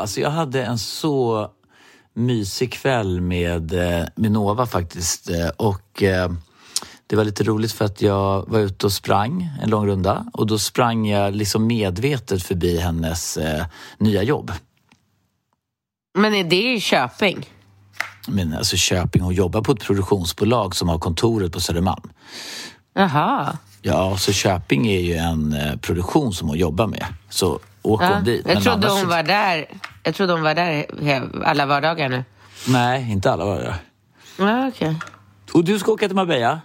Alltså, jag hade en så mysig kväll med eh, Minova faktiskt. Eh, och eh, det var lite roligt för att jag var ute och sprang en lång runda och då sprang jag liksom medvetet förbi hennes nya jobb. Men är det i Köping? Men alltså Köping, hon jobbar på ett produktionsbolag som har kontoret på Södermalm. Jaha. Ja, så Köping är ju en produktion som hon jobbar med. Så åker Ja. dit. Jag trodde annars- hon var där Jag trodde hon var där alla vardagar nu. Nej, inte alla var det. Ja, okej. Och du ska åka till Marbella?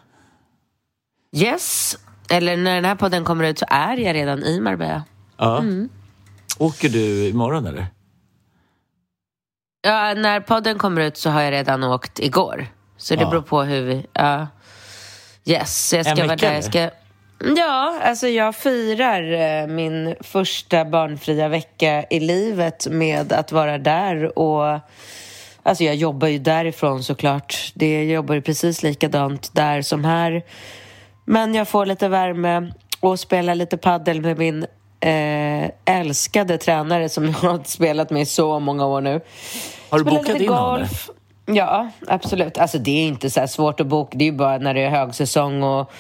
Yes. Eller när den här podden kommer ut så är jag redan i Marbella. Ja. Mm. Åker du imorgon eller? Ja, när podden kommer ut så har jag redan åkt igår. Så det Ja. beror på hur vi... Ja. Yes, så jag ska En vara där. Jag ska... Ja, alltså jag firar eh, min första barnfria vecka i livet med att vara där och... Alltså jag jobbar ju därifrån såklart. Det, jobbar ju precis likadant där som här. Men jag får lite värme och spelar lite paddel med min eh, älskade tränare som jag har spelat med i så många år nu. Har du Spelar bokat in honom? golf. Ja, absolut. Alltså det är inte så svårt att boka. Det är ju bara när det är högsäsong och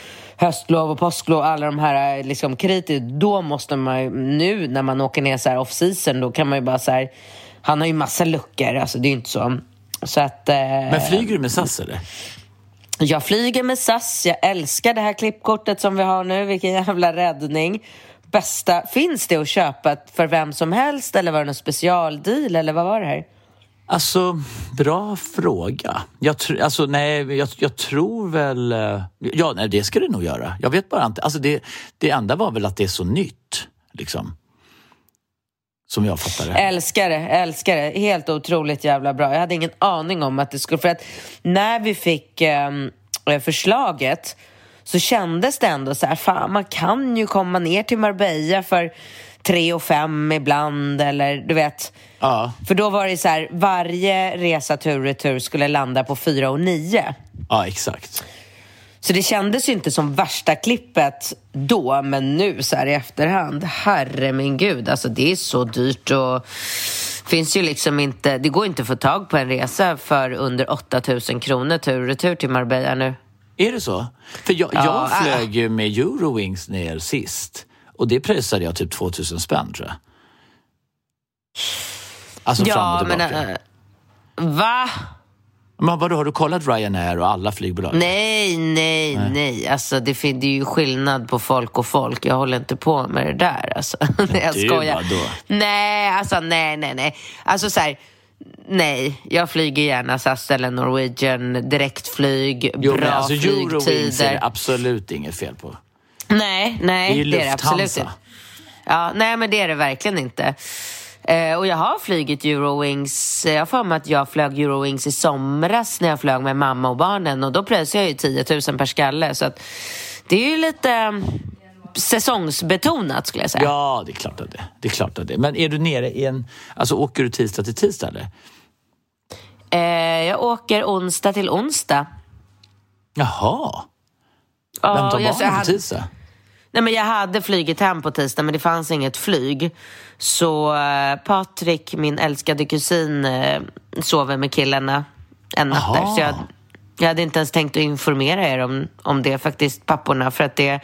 höstlov och påsklov, alla de här eh, liksom kritiker. Då måste man ju, nu när man åker ner så här off-season, då kan man ju bara så här, han har ju massa luckor, alltså det är ju inte så. Så att... Eh, Men flyger du med SAS eller? jag flyger med SAS, jag älskar det här klippkortet som vi har nu, vilken jävla räddning. Bästa, finns det att köpa för vem som helst eller var det någon specialdeal eller vad var det här? Alltså, bra fråga. Jag, tr- alltså, nej, jag, jag tror väl... Eh, ja, nej, det ska det nog göra. Jag vet bara inte. Alltså, det, det enda var väl att det är så nytt, liksom. Som jag fattar det. Älskar det, älskar det. Helt otroligt jävla bra. Jag hade ingen aning om att det skulle... För att när vi fick ehm, eh, förslaget så kändes det ändå så här, fan man kan ju komma ner till Marbella för tre och fem ibland eller du vet. Ja, För då var det så här, varje resa tur och retur skulle landa på fyra och nio. ja, exakt. Så det kändes ju inte som värsta klippet då, men nu så här i efterhand, herre min gud, alltså det är så dyrt och finns ju liksom inte, det går inte att få tag på en resa för under 8000 kronor tur och retur till Marbella nu. Är det så? För jag, Ja, jag flög ju med Eurowings ner sist. Och det pröjsade jag typ 2000 spänn tror jag. Alltså fram och tillbaka. men... äh, va? Men vadå, har du kollat Ryanair och alla flygbolag? Nej, nej, nej. Alltså det, fin- det är ju skillnad på folk och folk. Jag håller inte på med det där. Alltså. Nej, jag du, skojar. vadå? Nej, alltså nej, nej, nej. Alltså så här, nej. Jag flyger gärna SAS eller Norwegian, direktflyg, Jo, bra men alltså Eurowings är flygtider. det absolut inget fel på. Nej, nej, Det är ju det är det absolut. Ja, nej, men det är det verkligen inte. Eh, och jag har flugit Eurowings. Jag har för mig att jag flög Eurowings i somras när jag flög med mamma och barnen och då pröjsade jag ju 10 000 per skalle. Så att det är ju lite eh, säsongsbetonat skulle jag säga. Ja, det är klart att det Det är klart att det Men är du nere i en... Alltså åker du tisdag till tisdag eller? Eh, jag åker onsdag till onsdag. Jaha. Ja, Vem tar barnen på tisdag? Nej, men jag hade flugit hem på tisdag, men det fanns inget flyg. Så eh, Patrik, min älskade kusin, eh, sover med killarna en natt där. Så jag, jag hade inte ens tänkt att informera er om, om det faktiskt, papporna. För att det,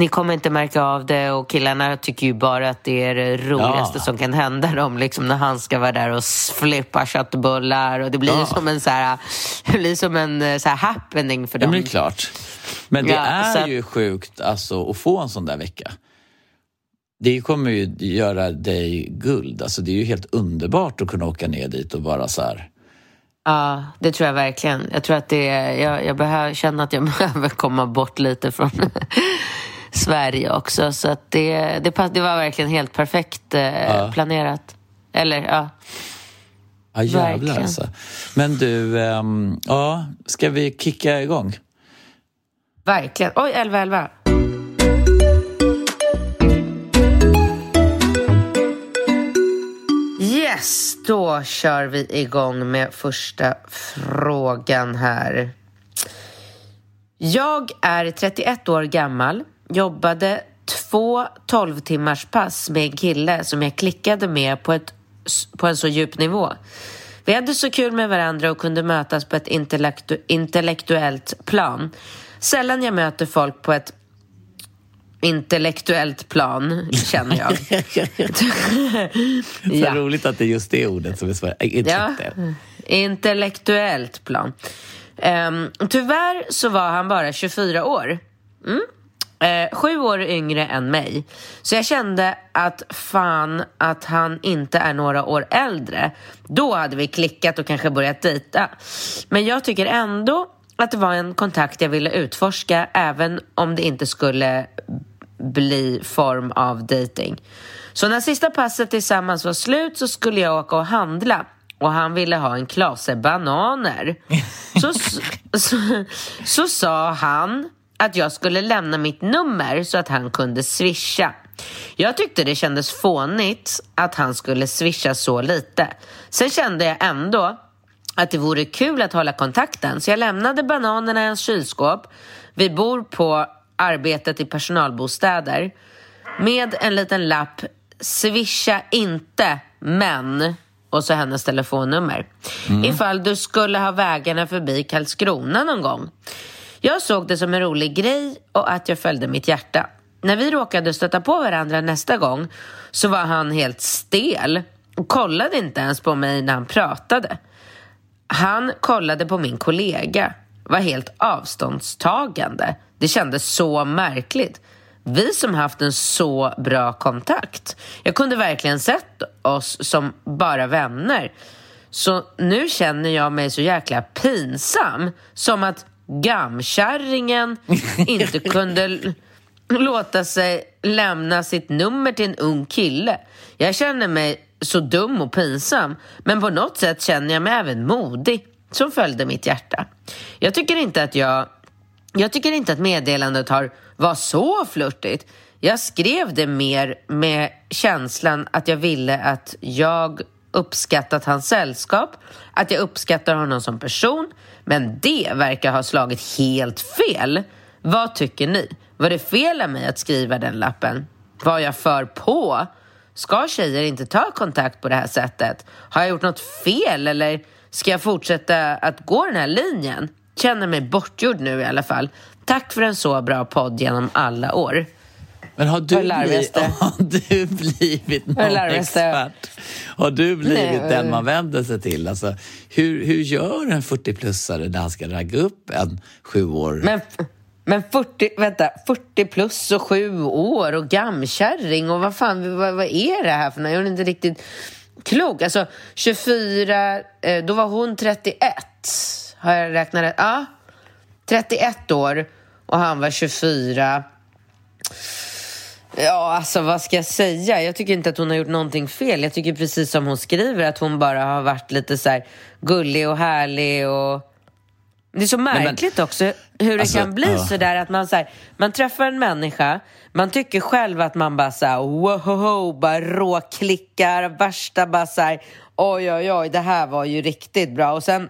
ni kommer inte märka av det och killarna tycker ju bara att det är det roligaste Ja. som kan hända dem. Liksom när han ska vara där och flippa köttbullar. Och det blir Ja. som en, så här, det blir som en eh, så här, happening för Ja, dem. men det är klart. Men det Ja, är att- ju sjukt alltså, att få en sån där vecka. Det kommer ju göra dig guld. Alltså, det är ju helt underbart att kunna åka ner dit och bara så här... Ja, det tror jag verkligen. Jag tror att det är, jag, jag behöver, känner att jag behöver komma bort lite från Sverige också. Så att det, det, det var verkligen helt perfekt eh, planerat. Eller ja, Ja, jävlar Verkligen. alltså. Men du, ehm, ja, ska vi kicka igång? verkligen. Oj, 11, 11. Yes, då kör vi igång med första frågan här. Jag är 31 år gammal, jobbade två 12 timmars pass med en kille som jag klickade med på, ett, på en så djup nivå. Vi hade så kul med varandra och kunde mötas på ett intellektu, intellektuellt plan. Sällan jag möter folk på ett intellektuellt plan, känner jag. Så Ja. roligt att det är just det ordet som är svårt. Äh, Ja, intellektuellt plan. Um, tyvärr så var han bara 24 år. Mm. Eh, sju år yngre än mig. Så jag kände att fan att han inte är några år äldre. Då hade vi klickat och kanske börjat dejta. Men jag tycker ändå att det var en kontakt jag ville utforska även om det inte skulle bli form av dating. Så när sista passet tillsammans var slut så skulle jag åka och handla och han ville ha en klase bananer. Så, så, så sa han att jag skulle lämna mitt nummer så att han kunde swisha. Jag tyckte det kändes fånigt att han skulle swisha så lite. Sen kände jag ändå att det vore kul att hålla kontakten så jag lämnade bananerna i hans kylskåp. Vi bor på arbetet i personalbostäder med en liten lapp Swisha inte, men och så hennes telefonnummer. Ifall du skulle ha vägarna förbi Karlskrona någon gång. Jag såg det som en rolig grej och att jag följde mitt hjärta. När vi råkade stöta på varandra nästa gång så var han helt stel och kollade inte ens på mig när han pratade. Han kollade på min kollega, var helt avståndstagande. Det kändes så märkligt. Vi som haft en så bra kontakt. Jag kunde verkligen sett oss som bara vänner. Så nu känner jag mig så jäkla pinsam. Som att gamkärringen inte kunde låta sig lämna sitt nummer till en ung kille. Jag känner mig så dum och pinsam, men på något sätt känner jag mig även modig som följde mitt hjärta. Jag tycker inte att jag jag tycker inte att meddelandet har var så flörtigt. Jag skrev det mer med känslan att jag ville att jag uppskattat hans sällskap, att jag uppskattar honom som person, men det verkar ha slagit helt fel. Vad tycker ni? Var det fel av mig att skriva den lappen? Var jag för på? Ska tjejer inte ta kontakt på det här sättet? Har jag gjort något fel eller ska jag fortsätta att gå den här linjen? Känner mig bortgjord nu i alla fall. Tack för en så bra podd genom alla år. Men har du, blivit, har du blivit någon expert? Har du blivit Nej, den man vänder sig till? Alltså, hur, hur gör en 40-plussare när han ska ragga upp en sju år? Men, men 40, vänta, 40 plus och sju år och gamkärring och vad fan, vad, vad är det här för något? Jag är inte riktigt klok. Alltså 24, eh, då var hon 31. Har jag räknat rätt? Ja. 31 år och han var 24. Ja, alltså vad ska jag säga? Jag tycker inte att hon har gjort någonting fel. Jag tycker precis som hon skriver att hon bara har varit lite så gullig och härlig och... Det är så men- märkligt också hur det Alltså, kan bli ja. så där att man, så här, man träffar en människa, man tycker själv att man bara så här, wohoho, bara råklickar, värsta bara så här, oj oj oj, det här var ju riktigt bra och sen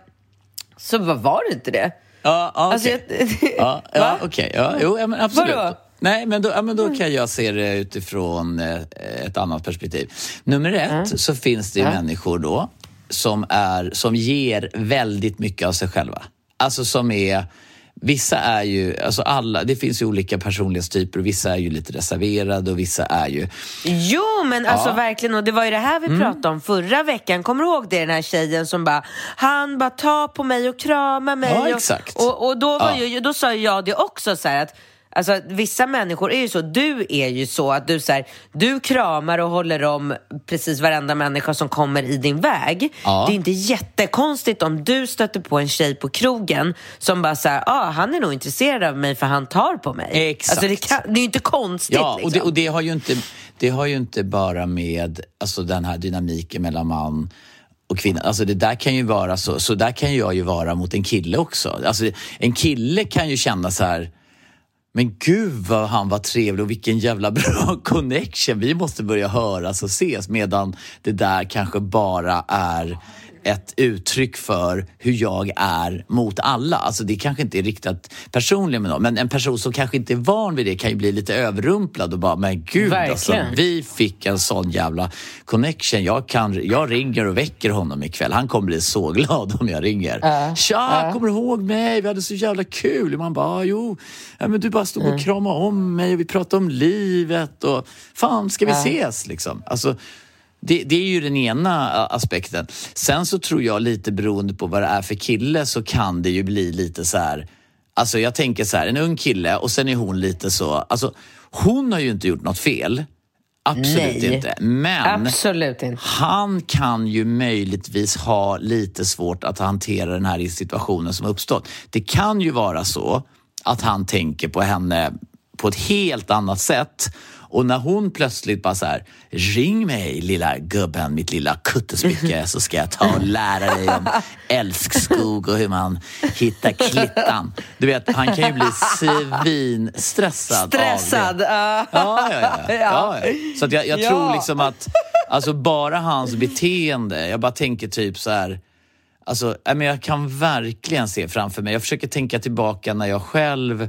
så var det inte det. Ja, Alltså, okej. jag- ja, okej. Ja, jo, men absolut. Vadå? Nej, men då, ja, men då kan jag se det utifrån eh, ett annat perspektiv. Nummer ett så finns det ju människor då som, är, som ger väldigt mycket av sig själva. Alltså som är... Vissa är ju, alltså alla, det finns ju olika personlighetstyper och vissa är ju lite reserverade och vissa är ju... Jo, men alltså Ja. Mm. verkligen. Och det var ju det här vi pratade om förra veckan. Kommer du ihåg det? Den här tjejen som bara, han bara tar på mig och kramar mig. Ja, och, exakt. Och, och då, var Ja. ju, då sa jag det också så här att Alltså, vissa människor är ju så, du är ju så att du, så här, du kramar och håller om precis varenda människa som kommer i din väg. Ja. Det är inte jättekonstigt om du stöter på en tjej på krogen som bara säger, ah, han är nog intresserad av mig för han tar på mig. Exakt. Alltså, det, kan, det är ju inte konstigt. Ja, och det, liksom. och det, har ju inte, det har ju inte bara med alltså, den här dynamiken mellan man och kvinna. Alltså det där kan ju vara så, så där kan jag ju vara mot en kille också. Alltså, en kille kan ju känna så här men gud vad han var trevlig och vilken jävla bra connection. Vi måste börja höras och ses. Medan det där kanske bara är ett uttryck för hur jag är mot alla. Alltså det kanske inte är riktat personligen med någon. Men en person som kanske inte är van vid det kan ju bli lite överrumplad och bara, men gud alltså, vi fick en sån jävla connection. Jag, kan, jag ringer och väcker honom ikväll. Han kommer bli så glad om jag ringer. Tja, kommer du ihåg mig? Vi hade så jävla kul. Man bara, "Ah, jo, ja, men du bara stod och kramade om mig och vi pratade om livet och fan, ska vi ses liksom? Alltså, det, det är ju den ena a- aspekten. Sen så tror jag lite beroende på vad det är för kille så kan det ju bli lite så här. Alltså jag tänker så här, en ung kille och sen är hon lite så, alltså hon har ju inte gjort något fel. Absolut Nej. inte. Men Absolut inte. han kan ju möjligtvis ha lite svårt att hantera den här situationen som uppstått. Det kan ju vara så att han tänker på henne på ett helt annat sätt. Och när hon plötsligt bara så här, ring mig lilla gubben, mitt lilla kuttespycke så ska jag ta och lära dig om älskskog och hur man hittar klittan. Du vet, han kan ju bli svinstressad av det. Stressad. ja. Ja, ja, ja. ja, ja. Så jag, jag Ja. tror liksom att alltså bara hans beteende, jag bara tänker typ så här, alltså, jag kan verkligen se framför mig, jag försöker tänka tillbaka när jag själv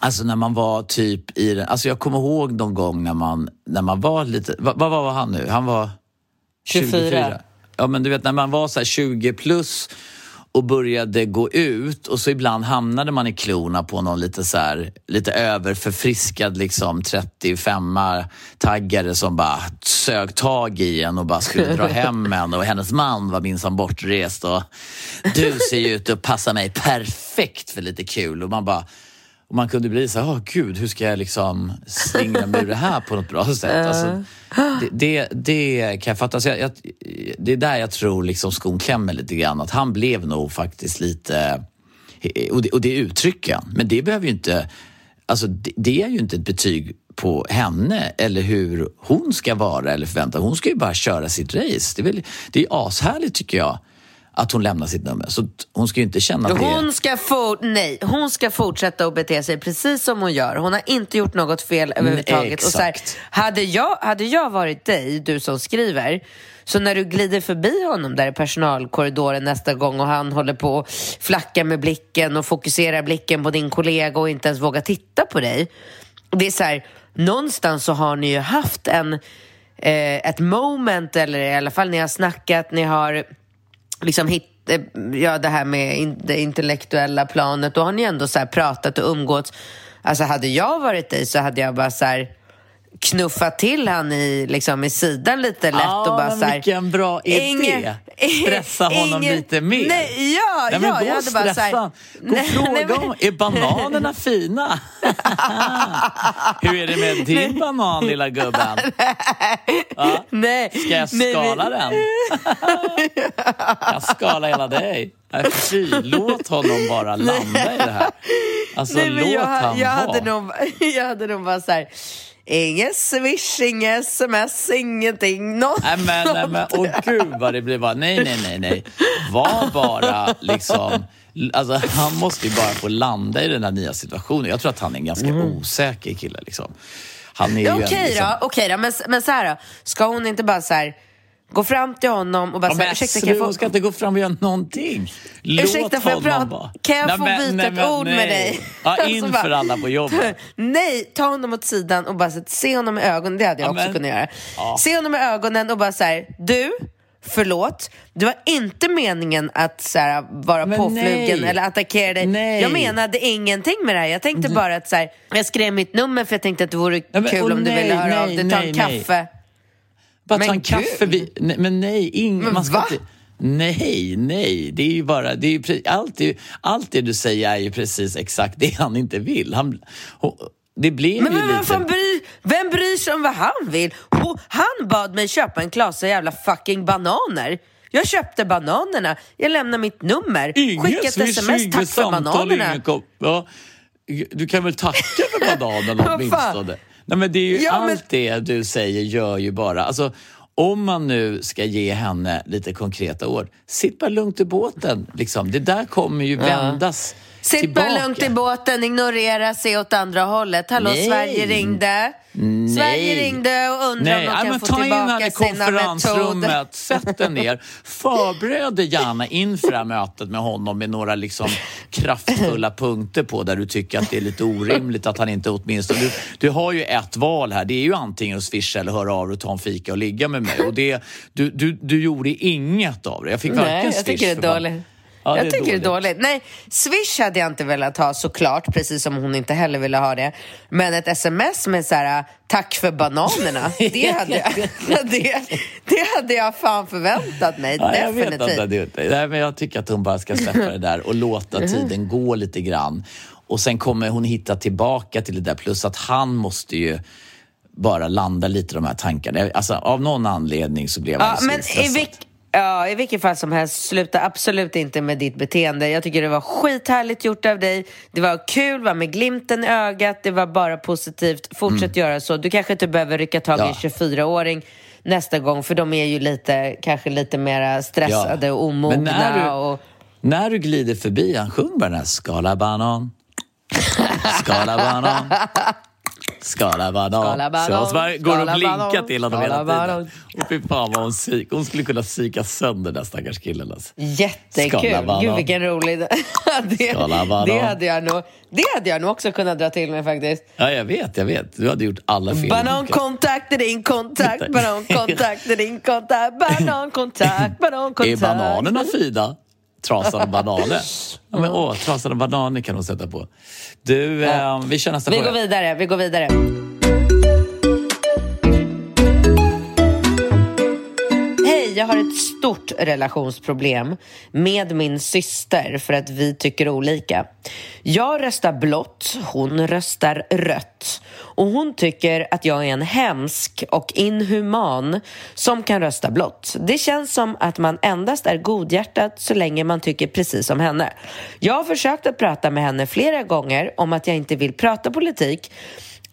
Alltså när man var typ i den, alltså jag kommer ihåg någon gång när man, när man var lite, vad, vad var han nu? Han var 24. Ja men du vet när man var så här 20 plus och började gå ut och så ibland hamnade man i klorna på någon lite så här, lite överförfriskad liksom 35-taggare som bara sög tag i en och bara skulle dra hem en och hennes man var minsann bortrest och du ser ju ut att passa mig perfekt för lite kul och man bara och man kunde bli så här, åh gud, hur ska jag liksom slingra mig ur det här på något bra sätt? Alltså, det, det, det kan jag fatta. Så jag, jag, det är där jag tror liksom skon klämmer lite grann. Att han blev nog faktiskt lite... Och det, och det uttrycker han. Men det behöver ju inte... Alltså det, det är ju inte ett betyg på henne eller hur hon ska vara eller förvänta Hon ska ju bara köra sitt race. Det är, väl, det är ashärligt tycker jag att hon lämnar sitt nummer. Så hon ska ju inte känna att det. Hon ska, for, nej, hon ska fortsätta att bete sig precis som hon gör. Hon har inte gjort något fel överhuvudtaget. Och så här, exakt. hade, jag, hade jag varit dig, du som skriver, så när du glider förbi honom där i personalkorridoren nästa gång och han håller på att flacka med blicken och fokuserar blicken på din kollega och inte ens vågar titta på dig. Det är så här, någonstans så har ni ju haft en, eh, ett moment, eller i alla fall ni har snackat, ni har liksom hitta eh, ja, det här med det intellektuella planet, då har ni ändå så här pratat och umgåtts. Alltså hade jag varit dig så hade jag bara så här knuffat till han i, liksom, i sidan lite lätt Ja, och bara så här, vilken bra idé. Inge- Stressa honom lite mer. Nej, ja, Nej, men ja, gå jag och bara så stressa. här, Gå och fråga nej, men- om, är bananerna fina? Hur är det med din banan lilla gubben? Ja. Nej, Ska jag skala den? jag skalar hela dig. Fy, låt honom bara landa i det här. Alltså låt jag, han jag, vara. hade nog, jag hade nog bara så här, inget swish, inget sms, ingenting. Något, Nej men, nej, men åh gud vad det blir bara, nej nej nej nej. Var bara liksom, alltså han måste ju bara få landa i den här nya situationen. Jag tror att han är en ganska osäker kille liksom. Han är ju Okej en, liksom, då, okej då. Men, men så här då. Ska hon inte bara så här gå fram till honom och bara Ja, säga, ursäkta kan jag hon få... ska inte gå fram och göra någonting. Låt Ursäkta, får jag prata? vara. Kan jag få men- byta ett men ord med nej. dig? Ja, Alltså inför bara- alla på jobbet. Nej, ta honom åt sidan och bara så se honom i ögonen. Det hade jag Ja, också men- kunnat göra. Ja. Se honom i ögonen och bara så här, du, förlåt. Det var inte meningen att så här, vara Men påflugen nej. eller attackera dig. Nej. Jag menade ingenting med det här. Jag tänkte bara att så här, jag skrev mitt nummer för jag tänkte att det vore men- kul om du nej, ville höra av nej, dig. Ta nej, en nej. kaffe. Bara Men ta en kaffe. Vi, nej, men nej, ing, Men man ska va? inte... Nej, nej. Det är ju bara... Det är ju, pre- allt, det, allt det du säger är ju precis exakt det han inte vill. Han, det blev Men ju vem, lite... fan bry, vem bryr sig om vad han vill? Hon, han bad mig köpa en klase jävla fucking bananer. Jag köpte bananerna, jag lämnar mitt nummer, skicka ett swish, sms, tack för bananerna. ingen ja, du kan väl tacka för bananerna åtminstone? Nej, men det är ju Ja, men- allt det du säger gör ju bara... Alltså, om man nu ska ge henne lite konkreta ord, sitt bara lugnt i båten. Liksom. Det där kommer ju vändas Sitt tillbaka. bara lugnt i båten, ignorera, se åt andra hållet. Hallå, Nej. Sverige ringde. Sverige ringde och undrar Nej, om nej, de kan få ta in henne i tillbaka sina metoder. sätt dig ner. Förbered dig gärna inför det här mötet med honom med några liksom kraftfulla punkter på där du tycker att det är lite orimligt att han inte åtminstone... Du, du har ju ett val här. Det är ju antingen att swisha eller höra av dig och ta en fika och ligga med mig. Och det, du, du, du gjorde inget av det. Jag fick varken Nej, jag tycker det är dåligt. Ja, jag det tycker det är dåligt. dåligt. Nej, Swish hade jag inte velat ha såklart, precis som hon inte heller ville ha det. Men ett sms med så här, tack för bananerna, det hade jag, det, det hade jag fan förväntat mig. Ja, jag vet definitivt. att det, det, nej, men jag tycker att hon bara ska släppa det där och låta tiden gå lite grann. Och sen kommer hon hitta tillbaka till det där. Plus att han måste ju bara landa lite i de här tankarna. Alltså, av någon anledning så blev han Ja, men så i, vilk, ja, i vilket fall som helst, sluta absolut inte med ditt beteende. Jag tycker det var skithärligt gjort av dig. Det var kul, var med glimten i ögat, det var bara positivt. Fortsätt göra så. Du kanske inte behöver rycka tag i Mm. Ja. en 24-åring nästa gång, för de är ju lite, kanske lite mer stressade och omogna. När du, och... när du glider förbi han, sjung bara den här skala banan, skala banan. Skala banan. Skala banan, Så bara går och blinkar till honom hela tiden. Och fy fan vad hon psyk. Hon skulle kunna psyka sönder den stackars killen. Alltså. Jättekul! Gud vilken rolig... det, det, hade jag nog, det hade jag nog också kunnat dra till med faktiskt. Ja, jag vet, jag vet. Du hade gjort alla fel. Banankontakt är din kontakt, banankontakt är din kontakt, banankontakt, banankontakt. Är bananerna fina? Trasade bananer. Ja, men, åh, trasade bananer kan hon sätta på. Du, eh, vi kör nästa Vi fråga. går vidare, vi går vidare. Jag har ett stort relationsproblem med min syster för att vi tycker olika. Jag röstar blått, hon röstar rött. Och hon tycker att jag är en hemsk och inhuman som kan rösta blått. Det känns som att man endast är godhjärtad så länge man tycker precis som henne. Jag har försökt att prata med henne flera gånger om att jag inte vill prata politik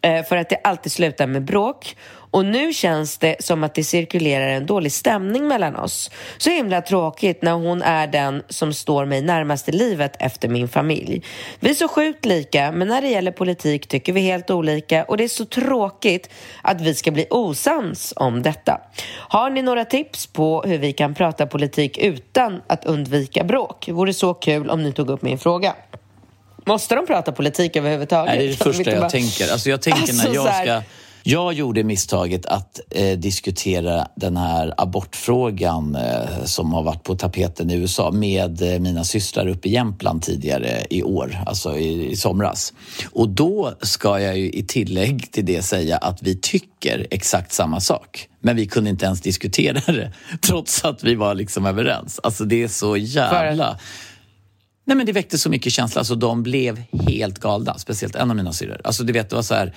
eh, för att det alltid slutar med bråk. Och nu känns det som att det cirkulerar en dålig stämning mellan oss. Så himla tråkigt när hon är den som står mig närmast i livet efter min familj. Vi är så sjukt lika, men när det gäller politik tycker vi helt olika och det är så tråkigt att vi ska bli osams om detta. Har ni några tips på hur vi kan prata politik utan att undvika bråk? Vore så kul om ni tog upp min fråga. Måste de prata politik överhuvudtaget? Nej, det är det första jag bara- tänker. Alltså, jag tänker Alltså, när jag ska... Jag gjorde misstaget att eh, diskutera den här abortfrågan eh, som har varit på tapeten i USA med eh, mina systrar uppe i Jämtland tidigare i år, alltså i, i somras. Och då ska jag ju i tillägg till det säga att vi tycker exakt samma sak. Men vi kunde inte ens diskutera det trots att vi var liksom överens. Alltså det är så jävla... Nej men det väckte så mycket känsla, alltså de blev helt galna. Speciellt en av mina syrror. Alltså du vet, det var så här...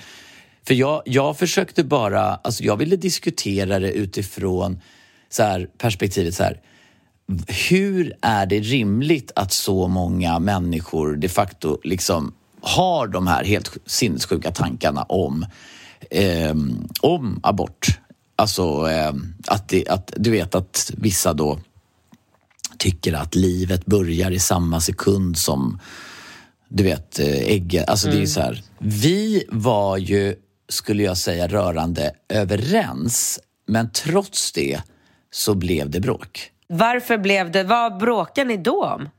För jag, jag försökte bara, alltså jag ville diskutera det utifrån så här, perspektivet så här. Hur är det rimligt att så många människor de facto liksom har de här helt sinnessjuka tankarna om, ehm, om abort? Alltså ehm, att, det, att du vet att vissa då tycker att livet börjar i samma sekund som du vet, eh, äggen. Alltså det är ju så här. Vi var ju, skulle jag säga, rörande överens. Men trots det så blev det bråk. Varför blev det... Vad bråkar ni då om?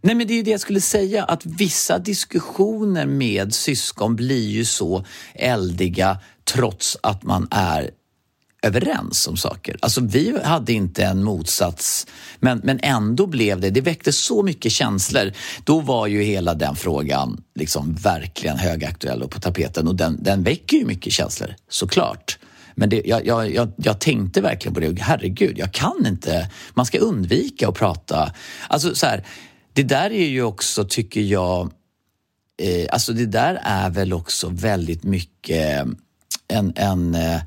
Nej men det är ju det jag skulle säga, att vissa diskussioner med syskon blir ju så eldiga trots att man är överens om saker. Alltså vi hade inte en motsats, men, men ändå blev det, det väckte så mycket känslor. Då var ju hela den frågan liksom verkligen högaktuell och på tapeten och den, den väcker ju mycket känslor, såklart. Men det, jag, jag, jag, jag, tänkte verkligen på det, herregud, jag kan inte, man ska undvika att prata. Alltså så här, det där är ju också, tycker jag, eh, alltså det där är väl också väldigt mycket en, en eh,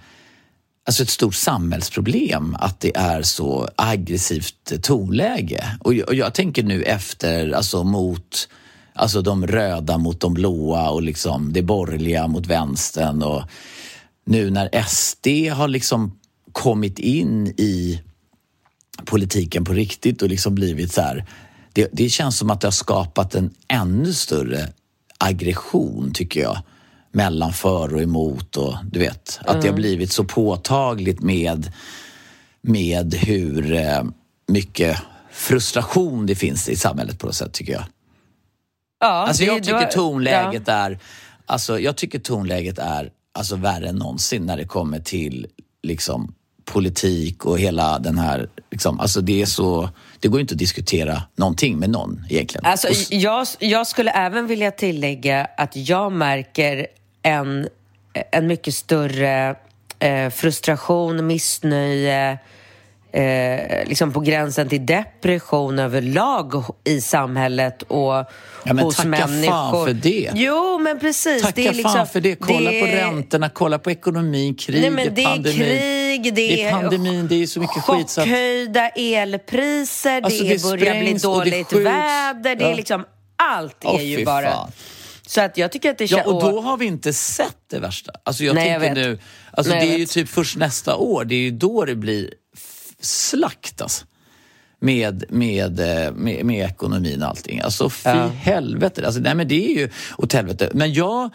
alltså ett stort samhällsproblem att det är så aggressivt tonläge. Och jag, och jag tänker nu efter, alltså mot alltså de röda mot de blåa och liksom det borgerliga mot vänstern och nu när SD har liksom kommit in i politiken på riktigt och liksom blivit så här, det, det känns som att det har skapat en ännu större aggression tycker jag mellan för och emot och du vet, att mm. det har blivit så påtagligt med, med hur eh, mycket frustration det finns i samhället på något sätt tycker jag. Ja, alltså jag tycker tonläget ja. är, alltså jag tycker tonläget är alltså värre än någonsin när det kommer till liksom politik och hela den här, liksom, alltså det är så, det går inte att diskutera någonting med någon egentligen. Alltså, jag, jag skulle även vilja tillägga att jag märker en, en mycket större eh, frustration, missnöje, eh, liksom på gränsen till depression överlag i samhället och ja, men hos tacka människor. Fan för det! Jo, men precis. Tacka det är liksom, fan för det. Kolla det... på räntorna, kolla på ekonomin, kriget, Nej, det pandemin. Är krig, det, det är pandemin, det är så mycket skit. Så att... Chockhöjda elpriser, alltså, det, det börjar bli dåligt väder, det är liksom allt är oh, ju bara... Fan. Så att jag tycker att det Ja, och då har vi inte sett det värsta. Alltså jag Nej, tänker jag nu, alltså Nej, det är ju typ först nästa år, det är ju då det blir slakt alltså. Med, med, eh, med, med ekonomin och allting. Alltså fy ja. helvete. Alltså, nej men det är ju åt helvete. Men jag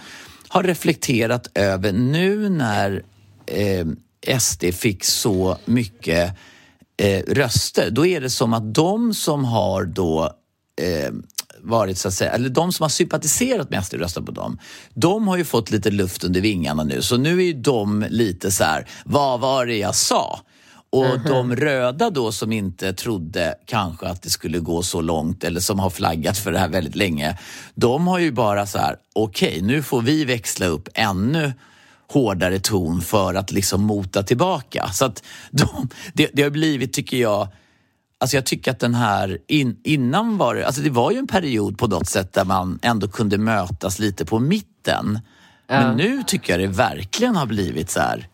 har reflekterat över nu när eh, SD fick så mycket eh, röster, då är det som att de som har då eh, varit så att säga, eller de som har sympatiserat med SD och röstat på dem, de har ju fått lite luft under vingarna nu. Så nu är ju de lite så här, vad var det jag sa? Och mm -hmm. de röda då som inte trodde kanske att det skulle gå så långt eller som har flaggat för det här väldigt länge, de har ju bara så här, okej okay, nu får vi växla upp ännu hårdare ton för att liksom mota tillbaka. Så att de, det, det har blivit, tycker jag, Alltså jag tycker att den här, in, innan var det, alltså det var ju en period på något sätt där man ändå kunde mötas lite på mitten. Ja. Men nu tycker jag det verkligen har blivit så här,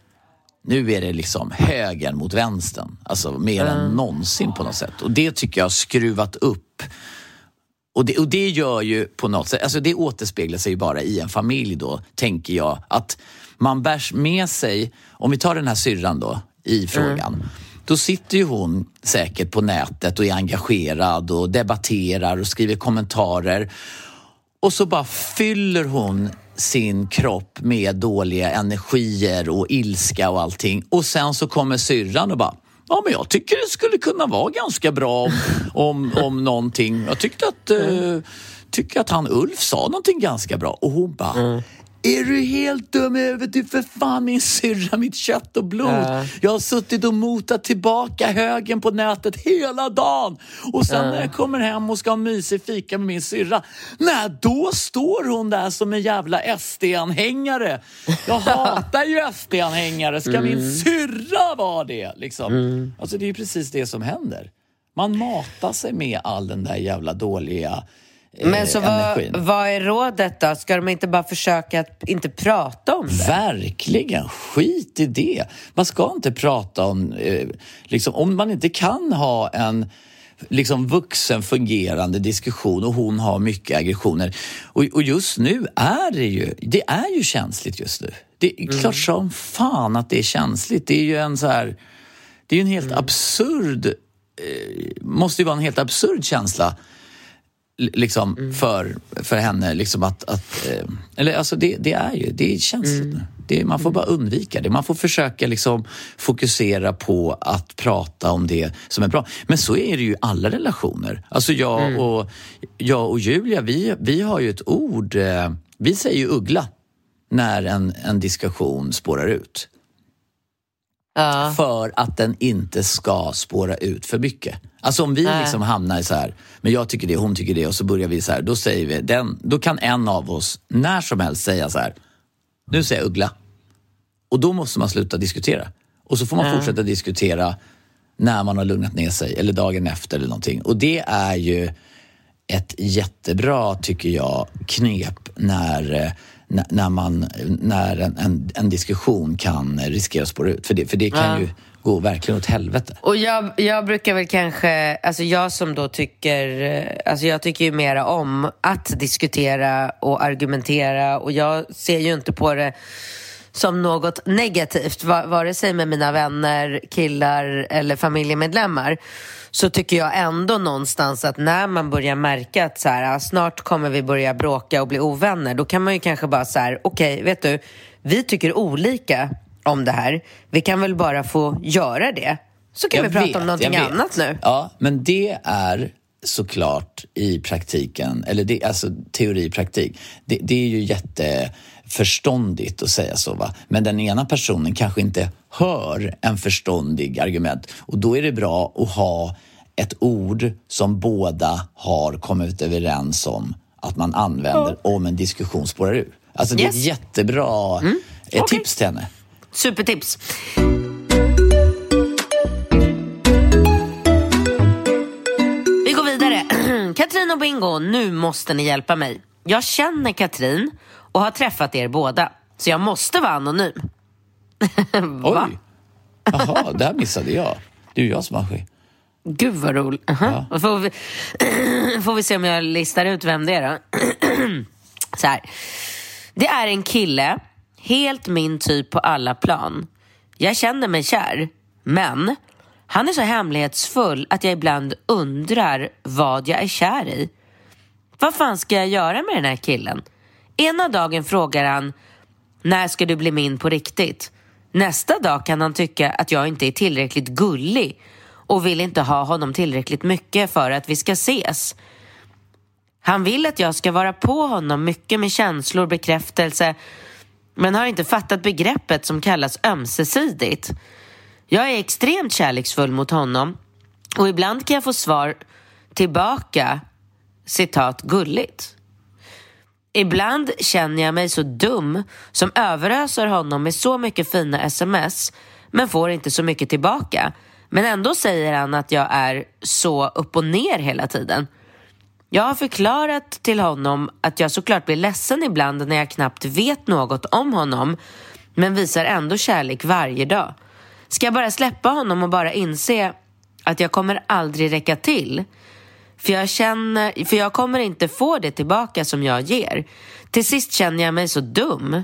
nu är det liksom högern mot vänstern. Alltså mer mm. än någonsin på något sätt. Och det tycker jag har skruvat upp. Och det, och det gör ju på något sätt, alltså det återspeglar sig ju bara i en familj då, tänker jag. Att man bärs med sig, om vi tar den här syrran då i frågan. Mm då sitter ju hon säkert på nätet och är engagerad och debatterar och skriver kommentarer. Och så bara fyller hon sin kropp med dåliga energier och ilska och allting. Och sen så kommer syrran och bara Ja, men jag tycker det skulle kunna vara ganska bra om, om, om någonting. Jag tyckte att, eh, uh, tycker att han Ulf sa någonting ganska bra. Och hon bara, mm. Är du helt dum i huvudet? Du för fan min syrra, mitt kött och blod. Äh. Jag har suttit och motat tillbaka högen på nätet hela dagen. Och sen äh. när jag kommer hem och ska ha mysig fika med min syrra, nej då står hon där som en jävla SD-anhängare. Jag hatar ju SD-anhängare. Ska mm. min syrra vara det? Liksom. Mm. Alltså det är ju precis det som händer. Man matar sig med all den där jävla dåliga men eh, så vad, vad, är rådet då? Ska de inte bara försöka att inte prata om det? Verkligen, skit i det. Man ska inte prata om, eh, liksom, om man inte kan ha en liksom vuxen fungerande diskussion och hon har mycket aggressioner. Och, och just nu är det ju, det är ju känsligt just nu. Det är mm. klart som fan att det är känsligt. Det är ju en så här, det är en helt mm. absurd, eh, måste ju vara en helt absurd känsla liksom Mm. för, för henne. Liksom att, att, eh, eller alltså det, det är ju det är känsligt Mm. nu. Det, man får bara undvika det. Man får försöka liksom fokusera på att prata om det som är bra. Men så är det ju i alla relationer. Alltså jag, Mm. och, jag och Julia, vi, vi har ju ett ord. Eh, vi säger ju uggla när en, en diskussion spårar ut. Ja. För att den inte ska spåra ut för mycket. Alltså om vi Nej. liksom hamnar i så här, men jag tycker det, hon tycker det och så börjar vi så här, då säger vi, den, då kan en av oss när som helst säga så här, nu säger jag uggla. Och då måste man sluta diskutera. Och så får man fortsätta diskutera när man har lugnat ner sig eller dagen efter eller någonting. Och det är ju ett jättebra, tycker jag, knep när, eh, när, man, när en, en, en diskussion kan riskera att spåra ut. För det, för det kan Ja. ju gå verkligen åt helvete. Och jag, jag brukar väl kanske, alltså jag som då tycker, eh, alltså jag tycker ju mera om att diskutera och argumentera och jag ser ju inte på det som något negativt, va- vare sig med mina vänner, killar eller familjemedlemmar så tycker jag ändå någonstans att när man börjar märka att så här, ah, snart kommer vi börja bråka och bli ovänner, då kan man ju kanske bara så här, okej, vet du, vi tycker olika om det här. Vi kan väl bara få göra det. Så kan Jag vi prata vet, om någonting annat nu. Ja, men det är såklart i praktiken, eller det, alltså teori praktik, det, det är ju jätteförståndigt att säga så. Va? Men den ena personen kanske inte hör en förståndig argument och då är det bra att ha ett ord som båda har kommit överens om att man använder om en diskussion spårar ur. Alltså det är ett Yes. jättebra eh, Okej. tips till henne. Supertips. Vi går vidare. Katrin och Bingo, nu måste ni hjälpa mig. Jag känner Katrin och har träffat er båda, så jag måste vara anonym. Va? Oj! Jaha, det här missade jag. Det är ju jag som har skit. Gud vad roligt. Uh-huh. Då Får, vi, får vi se om jag listar ut vem det är då. Så här. Det är en kille, helt min typ på alla plan. Jag känner mig kär, men han är så hemlighetsfull att jag ibland undrar vad jag är kär i. Vad fan ska jag göra med den här killen? Ena dagen frågar han när ska du bli min på riktigt? Nästa dag kan han tycka att jag inte är tillräckligt gullig och vill inte ha honom tillräckligt mycket för att vi ska ses. Han vill att jag ska vara på honom mycket med känslor, bekräftelse men har inte fattat begreppet som kallas ömsesidigt. Jag är extremt kärleksfull mot honom och ibland kan jag få svar tillbaka, citat, gulligt. Ibland känner jag mig så dum som överöser honom med så mycket fina sms men får inte så mycket tillbaka. Men ändå säger han att jag är så upp och ner hela tiden. Jag har förklarat till honom att jag såklart blir ledsen ibland när jag knappt vet något om honom men visar ändå kärlek varje dag. Ska jag bara släppa honom och bara inse att jag kommer aldrig räcka till? För jag, känner, för jag kommer inte få det tillbaka som jag ger. Till sist känner jag mig så dum.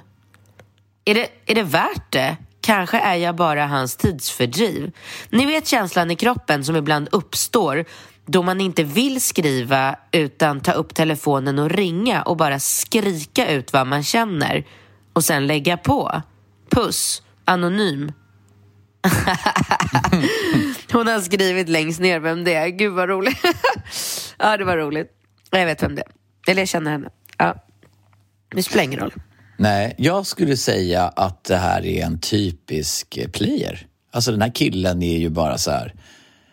Är det, är det värt det? Kanske är jag bara hans tidsfördriv. Ni vet känslan i kroppen som ibland uppstår då man inte vill skriva utan ta upp telefonen och ringa och bara skrika ut vad man känner och sen lägga på. Puss, anonym. Hon har skrivit längst ner vem det är. Gud vad roligt. ja, det var roligt. Jag vet vem det är. Eller jag känner henne. Ja. Det spelar ingen roll. Nej, jag skulle säga att det här är en typisk player. Alltså den här killen är ju bara så här...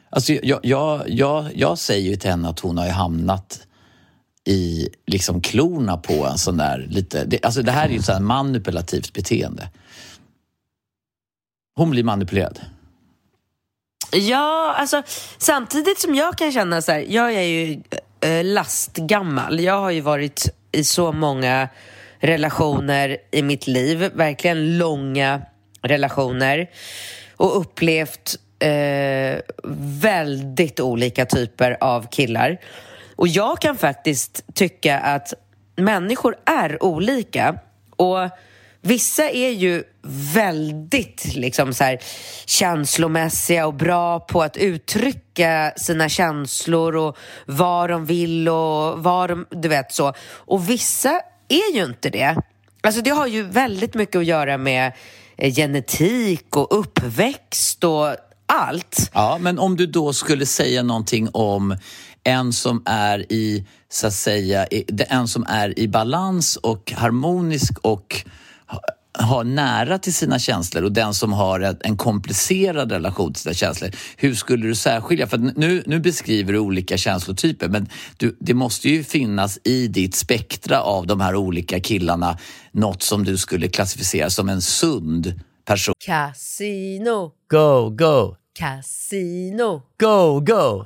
Alltså jag, jag, jag, jag säger ju till henne att hon har ju hamnat i liksom klorna på en sån där lite... Det, alltså det här är ju ett manipulativt beteende. Hon blir manipulerad. Ja, alltså samtidigt som jag kan känna så här, jag är ju eh, eh, lastgammal. Jag har ju varit i så många relationer i mitt liv, verkligen långa relationer och upplevt eh, väldigt olika typer av killar. Och jag kan faktiskt tycka att människor är olika och Vissa är ju väldigt liksom så här, känslomässiga och bra på att uttrycka sina känslor och vad de vill och vad de, du vet så. Och vissa är ju inte det. Alltså det har ju väldigt mycket att göra med eh, genetik och uppväxt och allt. Ja, men om du då skulle säga någonting om en som är i, så att säga, en som är i balans och harmonisk och har nära till sina känslor och den som har en komplicerad relation till sina känslor. Hur skulle du särskilja? För nu, nu beskriver du olika känslotyper men du, det måste ju finnas i ditt spektra av de här olika killarna något som du skulle klassificera som en sund person. Casino, Go, go! casino, Go, go!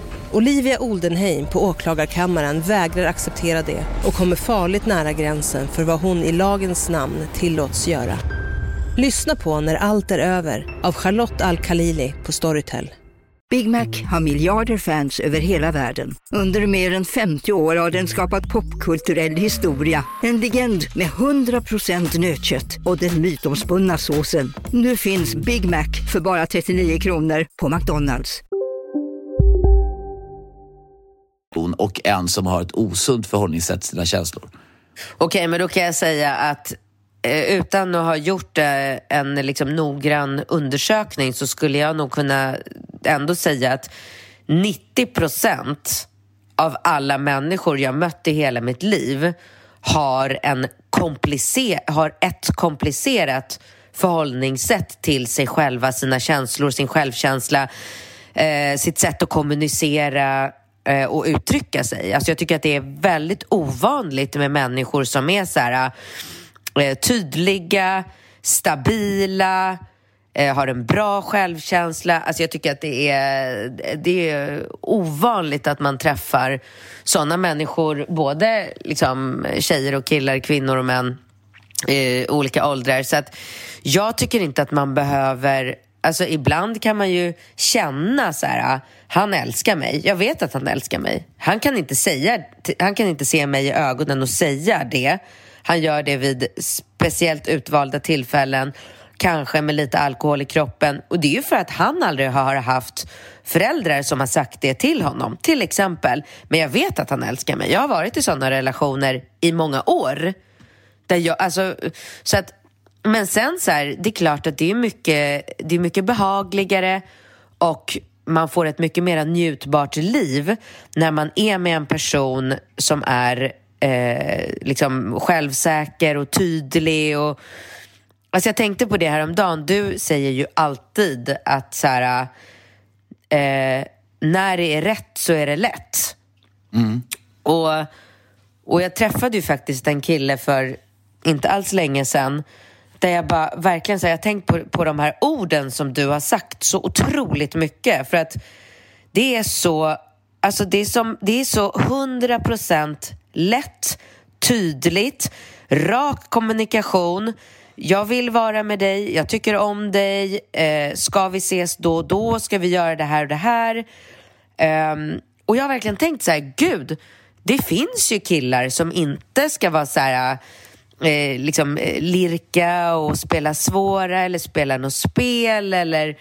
Olivia Oldenheim på åklagarkammaren vägrar acceptera det och kommer farligt nära gränsen för vad hon i lagens namn tillåts göra. Lyssna på När allt är över av Charlotte Al-Khalili på Storytel. Big Mac har miljarder fans över hela världen. Under mer än 50 år har den skapat popkulturell historia. En legend med 100% nötkött och den mytomspunna såsen. Nu finns Big Mac för bara 39 kronor på McDonalds. Och en som har ett osunt förhållningssätt till sina känslor. Okej, men då kan jag säga att eh, utan att ha gjort eh, en liksom, noggrann undersökning så skulle jag nog kunna ändå säga att 90 procent av alla människor jag mött i hela mitt liv har, en komplicer- har ett komplicerat förhållningssätt till sig själva, sina känslor, sin självkänsla, eh, sitt sätt att kommunicera Eh, och uttrycka sig. Alltså jag tycker att det är väldigt ovanligt med människor som är så här, eh, tydliga, stabila, eh, har en bra självkänsla. Alltså jag tycker att det är, det är ovanligt att man träffar sådana människor, både liksom tjejer och killar, kvinnor och män i olika åldrar. Så att jag tycker inte att man behöver... Alltså ibland kan man ju känna så här, ah, han älskar mig. Jag vet att han älskar mig. Han kan inte säga, han kan inte se mig i ögonen och säga det. Han gör det vid speciellt utvalda tillfällen, kanske med lite alkohol i kroppen. Och det är ju för att han aldrig har haft föräldrar som har sagt det till honom, till exempel. Men jag vet att han älskar mig. Jag har varit i sådana relationer i många år. Där jag, alltså, så att, men sen så här, det är klart att det är mycket, det är mycket behagligare och man får ett mycket mer njutbart liv när man är med en person som är eh, liksom självsäker och tydlig. Och, alltså jag tänkte på det här om dagen. Du säger ju alltid att så här, eh, när det är rätt så är det lätt. Och, och jag träffade ju faktiskt en kille för inte alls länge sedan där jag bara verkligen så här, jag har tänkt på, på de här orden som du har sagt så otroligt mycket för att det är så, alltså det är, som, det är så hundra procent lätt, tydligt, rak kommunikation. Jag vill vara med dig, jag tycker om dig, eh, ska vi ses då och då, ska vi göra det här och det här? Um, och jag har verkligen tänkt så här, gud, det finns ju killar som inte ska vara så här eh, liksom eh, lirka och spela svåra eller spela något spel eller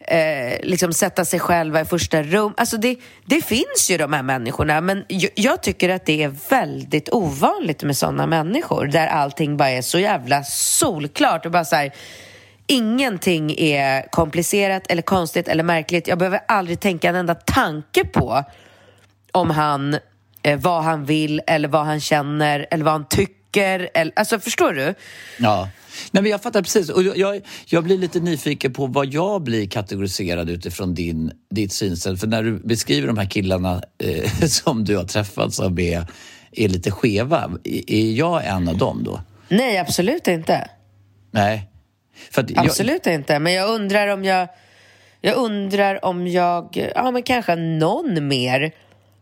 eh, liksom sätta sig själva i första rum. Alltså det, det finns ju de här människorna men jag, jag tycker att det är väldigt ovanligt med sådana människor där allting bara är så jävla solklart och bara så här, Ingenting är komplicerat eller konstigt eller märkligt. Jag behöver aldrig tänka en enda tanke på om han, eh, vad han vill eller vad han känner eller vad han tycker. Eller, alltså förstår du? Ja. Nej, men jag fattar precis. Och jag, jag blir lite nyfiken på vad jag blir kategoriserad utifrån din, ditt synsätt. För när du beskriver de här killarna eh, som du har träffat som är, är lite skeva, är jag en av dem då? Nej, absolut inte. Nej. absolut jag... inte. Men jag undrar om jag... Jag undrar om jag... Ja, men kanske någon mer,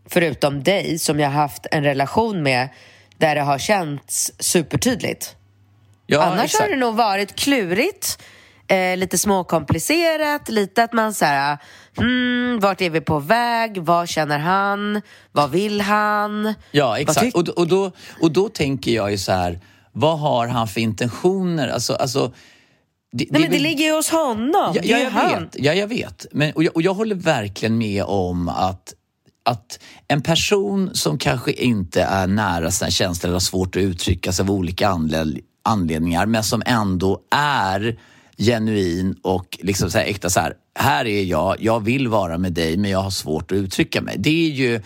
förutom dig, som jag haft en relation med där det har känts supertydligt. Ja, Annars exakt. har det nog varit klurigt, eh, lite småkomplicerat, lite att man så här, hmm, vart är vi på väg, vad känner han, vad vill han? Ja, exakt. Och, och, då, och då tänker jag ju så här, vad har han för intentioner? Alltså, alltså, det, Nej, det, men det ligger ju hos honom. Ja, ja jag, vet, ja jag vet. Men, och, jag, och jag håller verkligen med om att att en person som kanske inte är nära sina känslor eller har svårt att uttrycka sig av olika anledningar men som ändå är genuin och liksom så här äkta så här, här är jag, jag vill vara med dig men jag har svårt att uttrycka mig. Det är ju,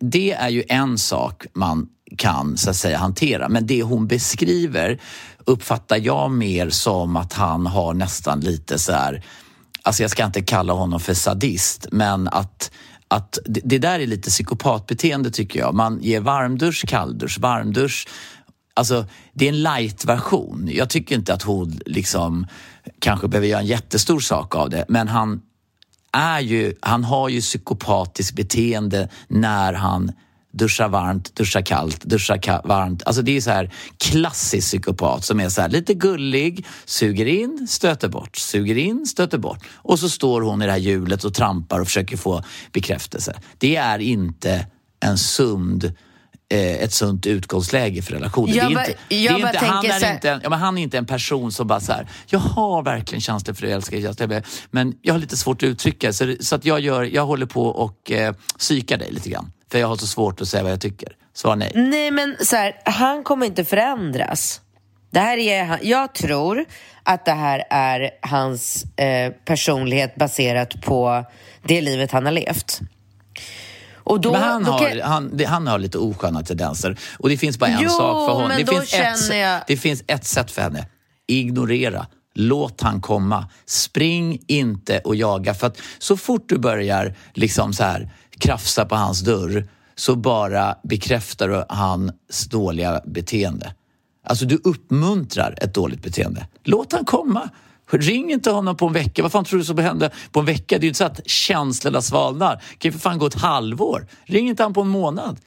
det är ju en sak man kan så att säga hantera men det hon beskriver uppfattar jag mer som att han har nästan lite så här, alltså jag ska inte kalla honom för sadist men att att det, det där är lite psykopatbeteende tycker jag. Man ger varmdusch, kalldusch, varmdusch. Alltså, det är en light-version. Jag tycker inte att hon liksom kanske behöver göra en jättestor sak av det, men han är ju, han har ju psykopatiskt beteende när han duscha varmt, duscha kallt, duscha ka varmt. Alltså det är så här klassisk psykopat som är så här lite gullig, suger in, stöter bort, suger in, stöter bort. Och så står hon i det här hjulet och trampar och försöker få bekräftelse. Det är inte en sund eh, ett sunt utgångsläge för relationen. Jag ba, jag inte, han, är inte en, ja, men han är inte en person som bara så här, jag har verkligen känslor för dig, älskar dig, men jag har lite svårt att uttrycka så, så att jag, gör, jag håller på och eh, psykar dig lite grann. För jag har så svårt att säga vad jag tycker. Svar nej. Nej, men så här, han kommer inte förändras. Det här är, jag tror att det här är hans eh, personlighet baserat på det livet han har levt. Då, Men han, har, kan... han, han har lite osköna tendenser. Och det finns bara en jo, sak för honom. Det, finns ett, jag... det finns ett sätt för henne. Ignorera. Låt han komma. Spring inte och jaga. För att så fort du börjar liksom så här krafsa på hans dörr så bara bekräftar du hans dåliga beteende. Alltså du uppmuntrar ett dåligt beteende. Låt han komma. Ring inte honom på en vecka. Vad fan tror du som händer på en vecka? Det är ju inte så att känslorna svalnar. Det kan ju för fan gå ett halvår. Ring inte han på en månad.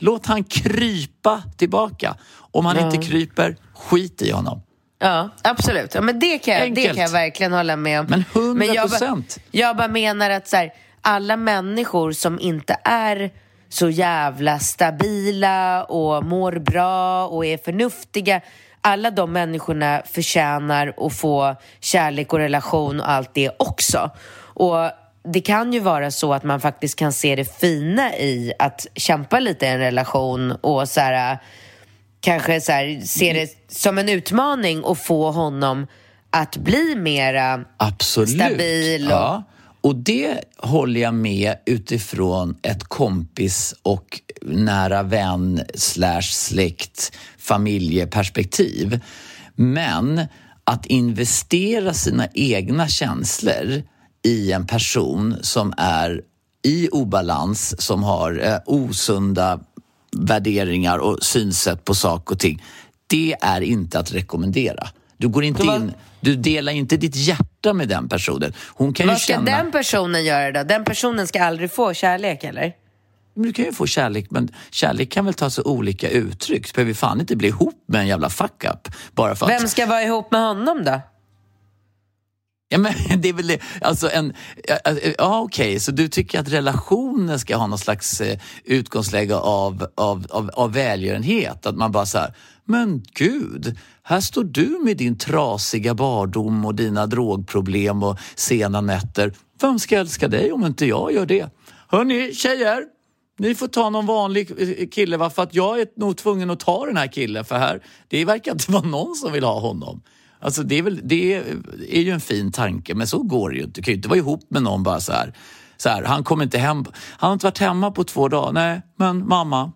Låt han krypa tillbaka. Om han ja. inte kryper, skit i honom. Ja, absolut. Ja, men det, kan jag, det kan jag verkligen hålla med om. Men hundra procent. Jag, jag bara menar att så här, alla människor som inte är så jävla stabila och mår bra och är förnuftiga alla de människorna förtjänar att få kärlek och relation och allt det också. Och det kan ju vara så att man faktiskt kan se det fina i att kämpa lite i en relation och så här, kanske så här, se det som en utmaning och få honom att bli mera Absolut. stabil. Och, ja. Och det håller jag med utifrån ett kompis och nära vän slash släkt familjeperspektiv. Men att investera sina egna känslor i en person som är i obalans, som har eh, osunda värderingar och synsätt på saker och ting. Det är inte att rekommendera. Du går inte in, du delar inte ditt hjärta med den personen. Hon kan Vad ju ska känna... den personen göra då? Den personen ska aldrig få kärlek eller? Men du kan ju få kärlek, men kärlek kan väl ta sig olika uttryck. Så behöver vi fan inte bli ihop med en jävla fuck-up. Bara för Vem ska vara ihop med honom då? Ja, men det är väl det. Alltså en, ja, ja, okej, så du tycker att relationen ska ha någon slags eh, utgångsläge av, av, av, av välgörenhet? Att man bara så här, men gud, här står du med din trasiga bardom och dina drogproblem och sena nätter. Vem ska älska dig om inte jag gör det? Hörni, tjejer, ni får ta någon vanlig eh, kille va? för att jag är nog tvungen att ta den här killen för här, det verkar inte vara någon som vill ha honom. Alltså det är, väl, det är ju en fin tanke, men så går det ju inte. Du kan ju inte vara ihop med någon bara så här. Så här, han kommer inte hem. Han har inte varit hemma på två dagar. Nej, men mamma,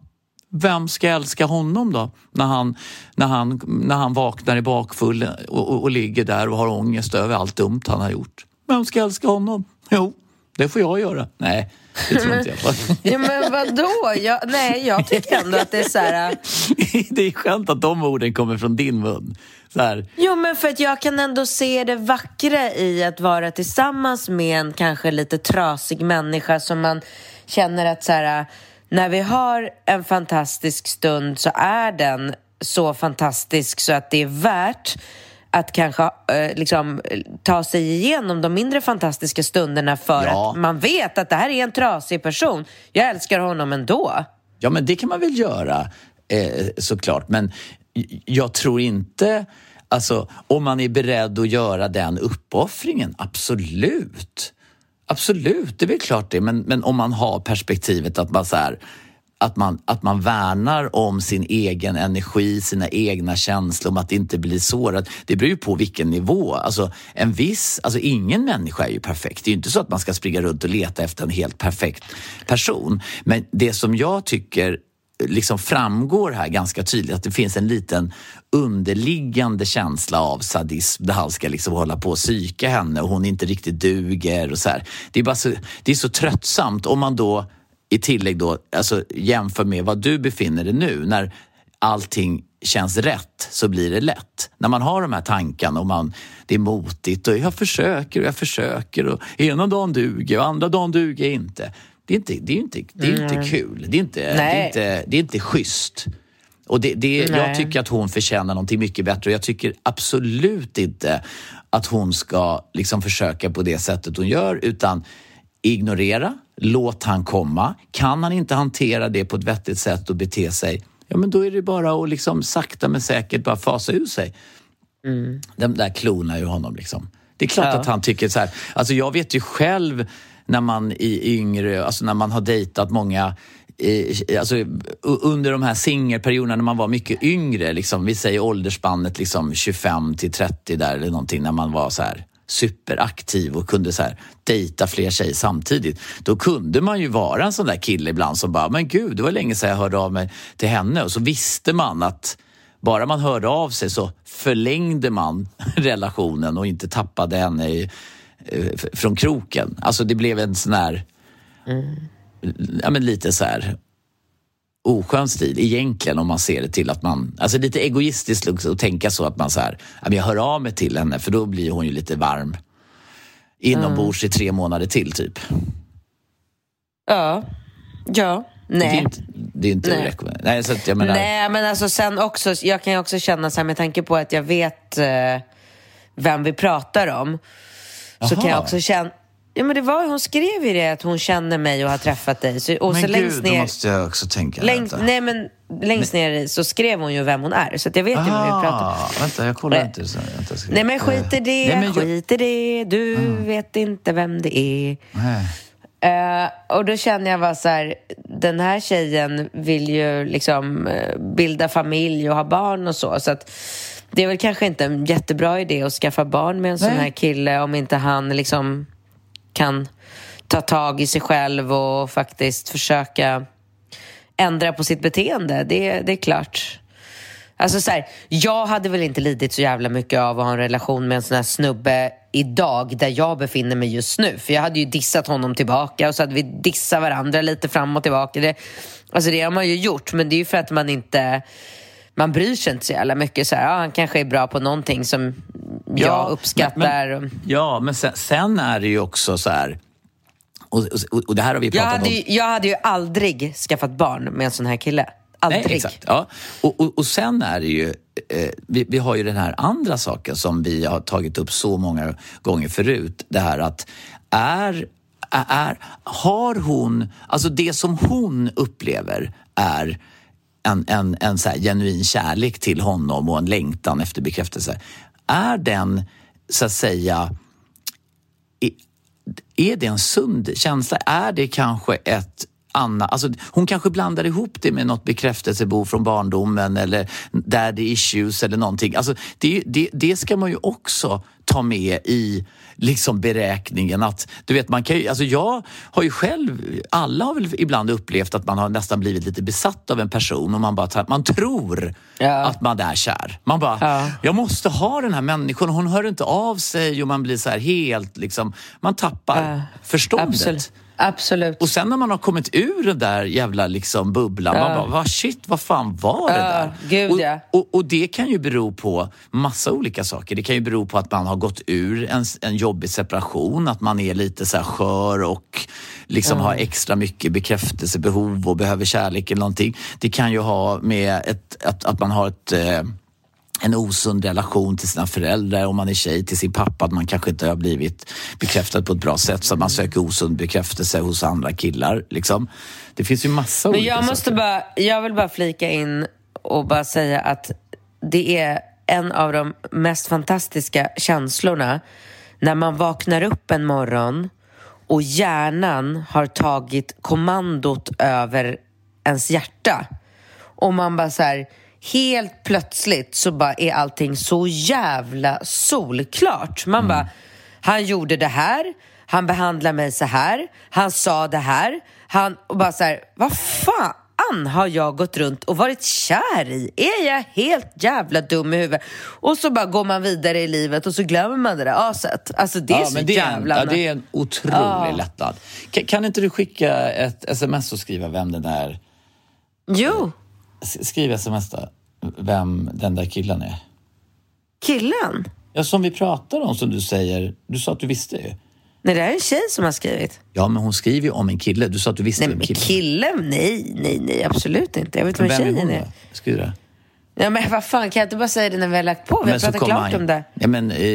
vem ska älska honom då? När han, när han, när han vaknar i bakfull och, och, och ligger där och har ångest över allt dumt han har gjort. Vem ska älska honom? Jo, det får jag göra. Nej, det tror inte jag på. ja, men vadå? Jag, nej, jag tycker ändå att det är så här... det är skönt att de orden kommer från din mun. Så här. Jo, men för att jag kan ändå se det vackra i att vara tillsammans med en kanske lite trasig människa som man känner att så här, när vi har en fantastisk stund så är den så fantastisk så att det är värt att kanske eh, liksom, ta sig igenom de mindre fantastiska stunderna för Ja. att man vet att det här är en trasig person. Jag älskar honom ändå. Ja, men det kan man väl göra eh, såklart. Men jag tror inte... Alltså, om man är beredd att göra den uppoffringen, absolut. Absolut, det är väl klart det. Men, men om man har perspektivet att man så här, att man, att man värnar om sin egen energi, sina egna känslor, om att inte bli sårad. Det beror ju på vilken nivå. Alltså, en viss, alltså ingen människa är ju perfekt. Det är ju inte så att man ska springa runt och leta efter en helt perfekt person. Men det som jag tycker liksom framgår här ganska tydligt att det finns en liten underliggande känsla av sadism där han ska liksom hålla på och psyka henne och hon inte riktigt duger och så här. Det är, bara så, det är så tröttsamt om man då i tillägg då alltså jämför med vad du befinner dig nu när allting känns rätt så blir det lätt. När man har de här tankarna och man, det är motigt och jag försöker och jag försöker och ena dagen duger och andra dagen duger inte. Det är inte, det är inte, det är inte kul. Det är inte, det är inte, det är inte schysst. Och det, det, Nej. jag tycker att hon förtjänar någonting mycket bättre och jag tycker absolut inte att hon ska liksom försöka på det sättet hon gör utan ignorera, låt han komma. Kan han inte hantera det på ett vettigt sätt och bete sig, ja men då är det bara att liksom sakta men säkert bara fasa ur sig. Den där klonar ju honom liksom. Det är klart Ja. att han tycker så här. Alltså jag vet ju själv när man i yngre, alltså när man har dejtat många Alltså, under de här singelperioderna när man var mycket yngre, liksom, vi säger åldersspannet liksom 25 till 30 där eller någonting, när man var så här superaktiv och kunde så här dejta fler tjejer samtidigt. Då kunde man ju vara en sån där kille ibland som bara, men gud, det var länge sedan jag hörde av mig till henne. Och så visste man att bara man hörde av sig så förlängde man relationen och inte tappade henne i, från kroken. Alltså det blev en sån här, ja men lite så här oskön stil egentligen om man ser det till att man, alltså lite egoistiskt också att tänka så att man så här, ja, men jag hör av mig till henne för då blir hon ju lite varm inombords i tre månader till typ. Ja. Ja. Det är Nej. inte, det är inte Nej. Nej, så att jag menar, Nej, men alltså sen också, jag kan ju också känna så här med tanke på att jag vet eh, vem vi pratar om. Så kan jag Aha. också känna, ja men det var hon skrev ju det att hon känner mig och har träffat dig. Så, och men så gud, längst då ner, måste jag också tänka. vänta. nej men längst ner så skrev hon ju vem hon är. Så jag vet ju vad vi pratar om. Ah, vänta, jag kollar Nej. inte. Så, vänta, ska- Nej men skit i det, Nej, men skit i det, du vet inte vem det är. Eh, och då känner jag bara så här, den här tjejen vill ju liksom eh, bilda familj och ha barn och så. Så att det är väl kanske inte en jättebra idé att skaffa barn med en sån Nej. här kille om inte han liksom kan ta tag i sig själv och faktiskt försöka ändra på sitt beteende. Det, det är klart. Alltså så här, jag hade väl inte lidit så jävla mycket av att ha en relation med en sån här snubbe idag där jag befinner mig just nu. För jag hade ju dissat honom tillbaka och så hade vi dissat varandra lite fram och tillbaka. Det, alltså det har man ju gjort, men det är ju för att man inte man bryr sig inte så jävla mycket. Så här, ja, han kanske är bra på någonting som jag uppskattar. Men, men, ja, men sen, sen är det ju också så här... Och, och, och det här har vi jag, pratat hade om. jag hade ju aldrig skaffat barn med en sån här kille. Aldrig. Nej, exakt. Ja. Och, och, och sen är det ju, eh, vi, vi har ju den här andra saken som vi har tagit upp så många gånger förut. Det här att är, är, har hon, alltså det som hon upplever är en, en, en så här genuin kärlek till honom och en längtan efter bekräftelse. Är den, så att säga, är det en sund känsla? Är det kanske ett annat... Alltså, hon kanske blandar ihop det med något bekräftelsebehov från barndomen eller daddy issues eller någonting. Alltså, det, det, det ska man ju också ta med i liksom beräkningen. Att, du vet, man kan ju, alltså jag har ju själv, alla har väl ibland upplevt att man har nästan blivit lite besatt av en person och man bara man tror Ja. att man är kär. Man bara, Ja. jag måste ha den här människan hon hör inte av sig och man blir så här helt liksom, man tappar Ja. förståndet. Absolut. Absolut. Och sen när man har kommit ur den där jävla liksom bubblan, man bara, vad shit, vad fan var det Ja, där? gud, och, ja. och, och det kan ju bero på massa olika saker. Det kan ju bero på att man har gått ur en, en jobbig separation, att man är lite så skör och liksom har extra mycket bekräftelsebehov och behöver kärlek eller någonting. Det kan ju ha med ett, att, att man har ett eh, en osund relation till sina föräldrar, om man är tjej, till sin pappa, att man kanske inte har blivit bekräftad på ett bra sätt så att man söker osund bekräftelse hos andra killar. Liksom. Det finns ju massa Men olika jag måste saker. bara, jag vill bara flika in och bara säga att det är en av de mest fantastiska känslorna när man vaknar upp en morgon och hjärnan har tagit kommandot över ens hjärta. Och man bara så här, helt plötsligt så bara är allting så jävla solklart. Man bara, han gjorde det här, han behandlar mig så här, han sa det här, han, och bara så här, vad fan har jag gått runt och varit kär i? Är jag helt jävla dum i huvudet? Och så bara går man vidare i livet och så glömmer man det där aset. Alltså det är Ja, så det är, en, jävla... ja, det är en otrolig lättnad. Kan, kan inte du skicka ett sms och skriva vem den där... Jo, Skriv sms då, vem den där killen är. killen. Ja, som vi pratar om, som du säger. Du sa att du visste ju. Nej, det här är en tjej som har skrivit. Ja, men hon skriver ju om en kille. Du sa att du visste Nej, men killen killen? Nej, nej, nej, absolut inte. Jag vet vem Vem är tjejen hon är. Skriv det. Ja, men vad fan, kan jag inte bara säga det när vi har lagt på? Vi har pratat klart om det. Ja, men, eh,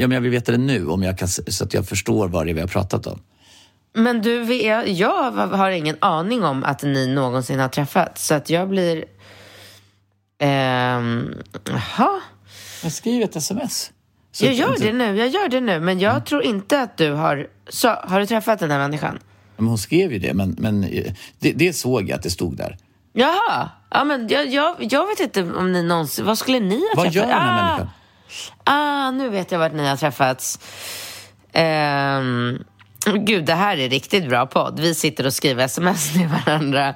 ja, men jag vill veta det nu om jag kan, så att jag förstår vad det är vi har pratat om. Men du, jag, jag har ingen aning om att ni någonsin har träffats. Så att jag blir... Ehm, Jaha. Men skriv ett sms. Så Jag gör inte- det nu, jag gör det nu. Men jag tror inte att du har... Så, har du träffat den här människan? Men hon skrev ju det, men, men eh, det, det såg jag att det stod där. Jaha. Ja, men jag, jag, jag vet inte om ni någonsin... Vad skulle ni ha Vad träffat? gör den här ah, människan? Ah, nu vet jag vart ni har träffats. Ehm, gud, det här är riktigt bra podd. Vi sitter och skriver sms till varandra.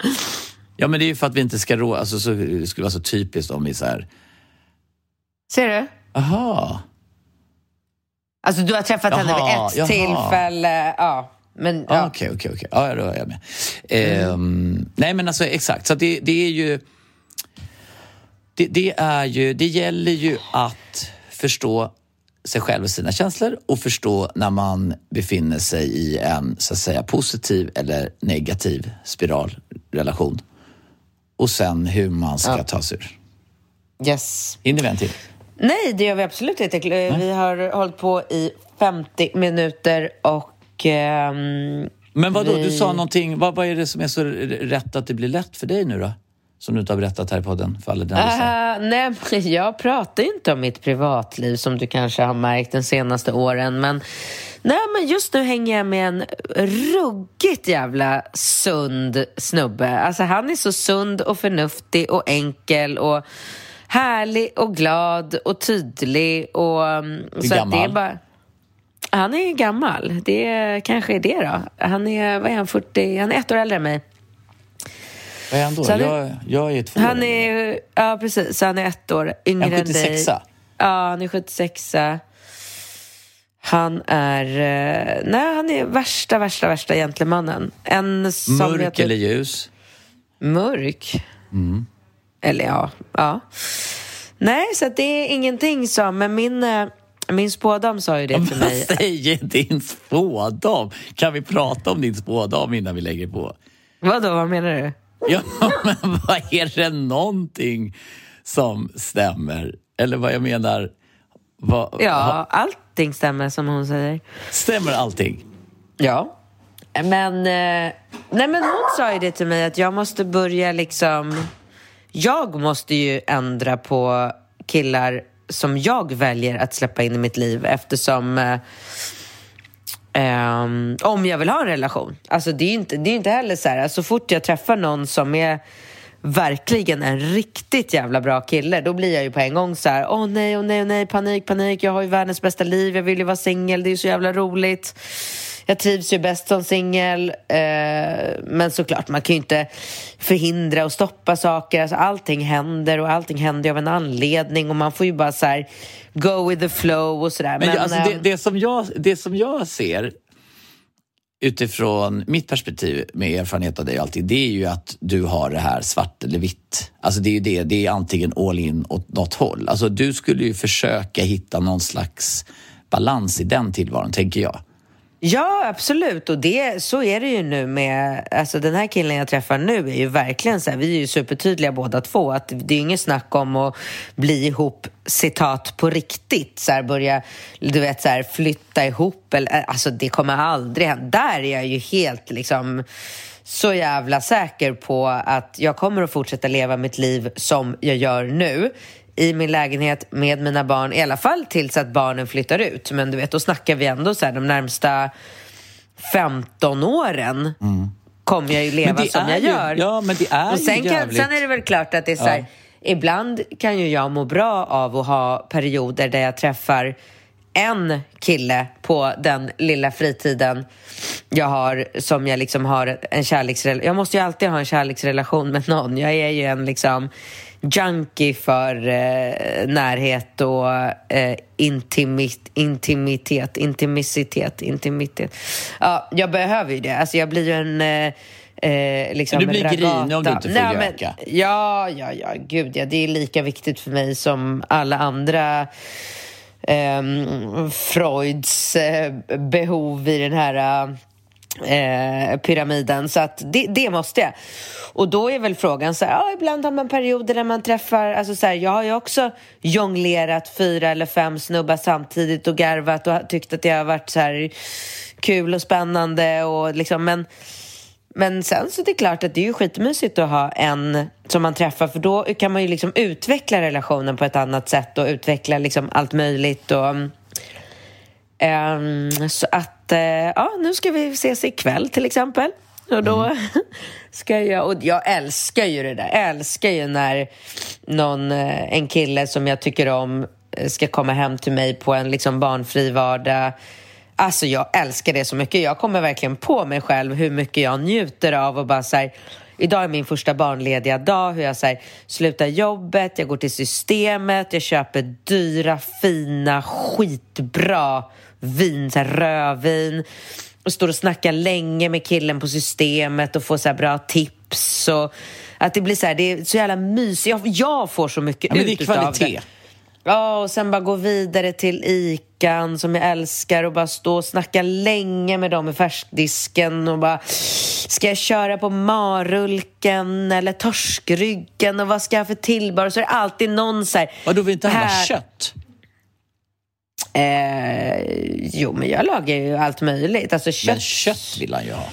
Ja, men det är ju för att vi inte ska rå... Alltså, så, det skulle vara så typiskt om vi så här... Ser du? Aha. Alltså, du har träffat henne vid Jaha, ett jaha. tillfälle. Ja, men... Ja. Okej, okej, okej. Ja, då är jag med. Ehm, nej, men alltså exakt. Så det, det är ju... Det, det är ju... Det gäller ju att förstå sig själv och sina känslor och förstå när man befinner sig i en så att säga positiv eller negativ spiralrelation. Och sen hur man ska ta sig ur. Yes. Hinner vi en till? Nej, det gör vi absolut inte. Vi har hållit på i 50 minuter och... ehm, Men vad då? Du sa någonting. Vad, vad är det som är så rätt att det blir lätt för dig nu då? Som du inte har berättat här i podden för alla. Ah, nej, men jag pratar inte om mitt privatliv som du kanske har märkt de senaste åren. Men, nej, men just nu hänger jag med en ruggigt jävla sund snubbe. Alltså, han är så sund och förnuftig och enkel och härlig och glad och tydlig. Och, um, så att det är gammal? bara... Han är gammal. Det kanske är det då. Han är, vad är han, 40? Han är ett år äldre än mig. Vad är han då? Han är- Jag, jag är två Han år. är, ja precis, han är ett år yngre än dig. 76a? Ja, han är 76 Han är, eh, nej han är värsta, värsta, värsta gentlemannen. En som Mörk typ- eller ljus? Mörk? Mm. Eller ja, ja. Nej, så det är ingenting som, men min, eh, min spådam sa ju det till Vad mig. säger din spådam? Kan vi prata om din spådam innan vi lägger på? Vadå, vad menar du? Ja, men vad är det någonting som stämmer? Eller vad jag menar... Vad, Ja, allting stämmer som hon säger. Stämmer allting? Ja. Men, eh, nej men hon sa ju det till mig att jag måste börja liksom... Jag måste ju ändra på killar som jag väljer att släppa in i mitt liv eftersom... Um, om jag vill ha en relation. Alltså det är ju inte, det är inte heller så här, alltså, så fort jag träffar någon som är verkligen en riktigt jävla bra kille, då blir jag ju på en gång så här, åh nej, åh nej, åh nej, panik, panik, jag har ju världens bästa liv, jag vill ju vara singel, det är ju så jävla roligt. Jag trivs ju bäst som singel, eh, men såklart, man kan ju inte förhindra och stoppa saker. Alltså, allting händer och allting händer av en anledning och man får ju bara så här, go with the flow och sådär. Men, alltså, det, eh, det, som jag, det som jag ser utifrån mitt perspektiv med erfarenhet av dig och allting, det är ju att du har det här svart eller vitt. Alltså det är ju det, det är antingen all in åt något håll. Alltså du skulle ju försöka hitta någon slags balans i den tillvaron, tänker jag. Ja, absolut. Och det, så är det ju nu med... Alltså den här killen jag träffar nu är ju verkligen så här, vi är ju supertydliga båda två, att det är inget snack om att bli ihop, citat, på riktigt. Så här, börja, du vet, så här, flytta ihop. Eller, eh, alltså det kommer aldrig hända. Där är jag ju helt liksom så jävla säker på att jag kommer att fortsätta leva mitt liv som jag gör nu i min lägenhet med mina barn, i alla fall tills att barnen flyttar ut. Men du vet, då snackar vi ändå så här, de närmsta 15 åren kommer jag ju leva som jag ju- gör. ja, men det är och sen, ju kan, sen är det väl klart att det är så här, Ja. ibland kan ju jag må bra av att ha perioder där jag träffar en kille på den lilla fritiden jag har som jag liksom har en kärleksrelation. Jag måste ju alltid ha en kärleksrelation med någon. Jag är ju en liksom junkie för eh, närhet och eh, intimit, intimitet, intimicitet, intimitet. Ja, jag behöver ju det. Alltså jag blir ju en eh, Eh, liksom Men du blir ragata. grinig om du inte får Nej, men- göka. Ja, ja, ja, gud ja. Det är lika viktigt för mig som alla andra ehm, Freuds eh, behov i den här eh, pyramiden. Så att det, det måste jag. Och då är väl frågan så här, ja, ibland har man perioder där man träffar, alltså så här, jag har ju också jonglerat fyra eller fem snubbar samtidigt och garvat och tyckt att det har varit så här kul och spännande och liksom, men men sen så är det klart att det är ju skitmysigt att ha en som man träffar för då kan man ju liksom utveckla relationen på ett annat sätt och utveckla liksom allt möjligt och mm, ehm, så att eh, ja, nu ska vi ses ikväll till exempel. Och då ska jag, och jag älskar ju det där, jag älskar ju när någon, eh, en kille som jag tycker om eh, ska komma hem till mig på en liksom barnfri vardag. Alltså jag älskar det så mycket. Jag kommer verkligen på mig själv hur mycket jag njuter av och bara så här, Idag är min första barnlediga dag, hur jag så här, slutar jobbet, jag går till systemet, jag köper dyra, fina, skitbra vin, så här, rödvin och står och snackar länge med killen på systemet och får så här bra tips och att det blir så här, det är så jävla mysigt. Jag, jag får så mycket Ja, men det är ut kvalitet. Ja, och sen bara gå vidare till Ican som jag älskar och bara stå och snacka länge med dem i färskdisken och bara Ska jag köra på marulken eller torskryggen och vad ska jag ha för tillbehör? Så är det alltid någon så här... Vadå, vill inte ha här- kött? Eh, jo, men jag lagar ju allt möjligt. Alltså kött. Men kött vill han ju ha.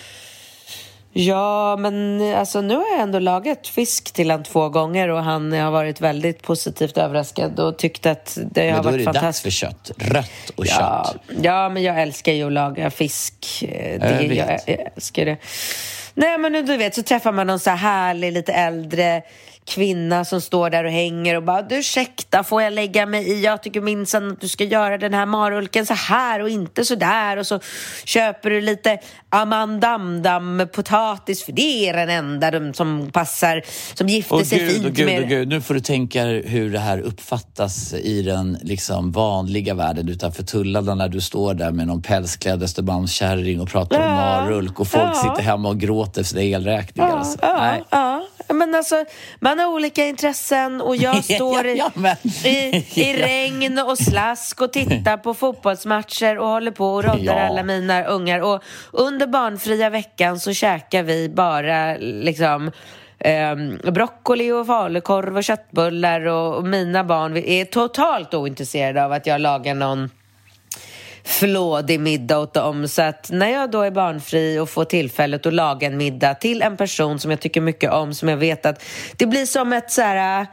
Ja, men alltså nu har jag ändå lagat fisk till han två gånger och han har varit väldigt positivt överraskad och tyckt att det Men har då är varit det dags fantastiskt. för kött. Rött och Ja, kött. ja, men jag älskar ju att laga fisk. Eh, Det, Jag jag, älskar det. Nej, men nu, du vet, så träffar man någon så här härlig, lite äldre kvinna som står där och hänger och bara du ursäkta, får jag lägga mig i? Jag tycker minsann att du ska göra den här marulken så här och inte så där och så köper du lite amandamdam potatis för det är den enda de som passar, som gifter Och sig gud, fint och gud, med och gud, nu får du tänka hur det här uppfattas i den liksom vanliga världen utanför tullarna när du står där med någon pälsklädd Östermalmskärring och pratar om Ja, marulk och folk ja. sitter hemma och gråter för sina elräkningar. Ja, alltså. ja, Nej. ja. Men alltså, man har olika intressen och jag står i, Ja, i, i regn och slask och tittar på fotbollsmatcher och håller på och roddar Ja. alla mina ungar. Och under barnfria veckan så käkar vi bara liksom eh, broccoli och falukorv och köttbullar och, och mina barn är totalt ointresserade av att jag lagar någon flådig middag åt dem. Så att när jag då är barnfri och får tillfället att laga en middag till en person som jag tycker mycket om, som jag vet att det blir som ett så här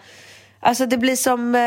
Alltså det blir som... Eh,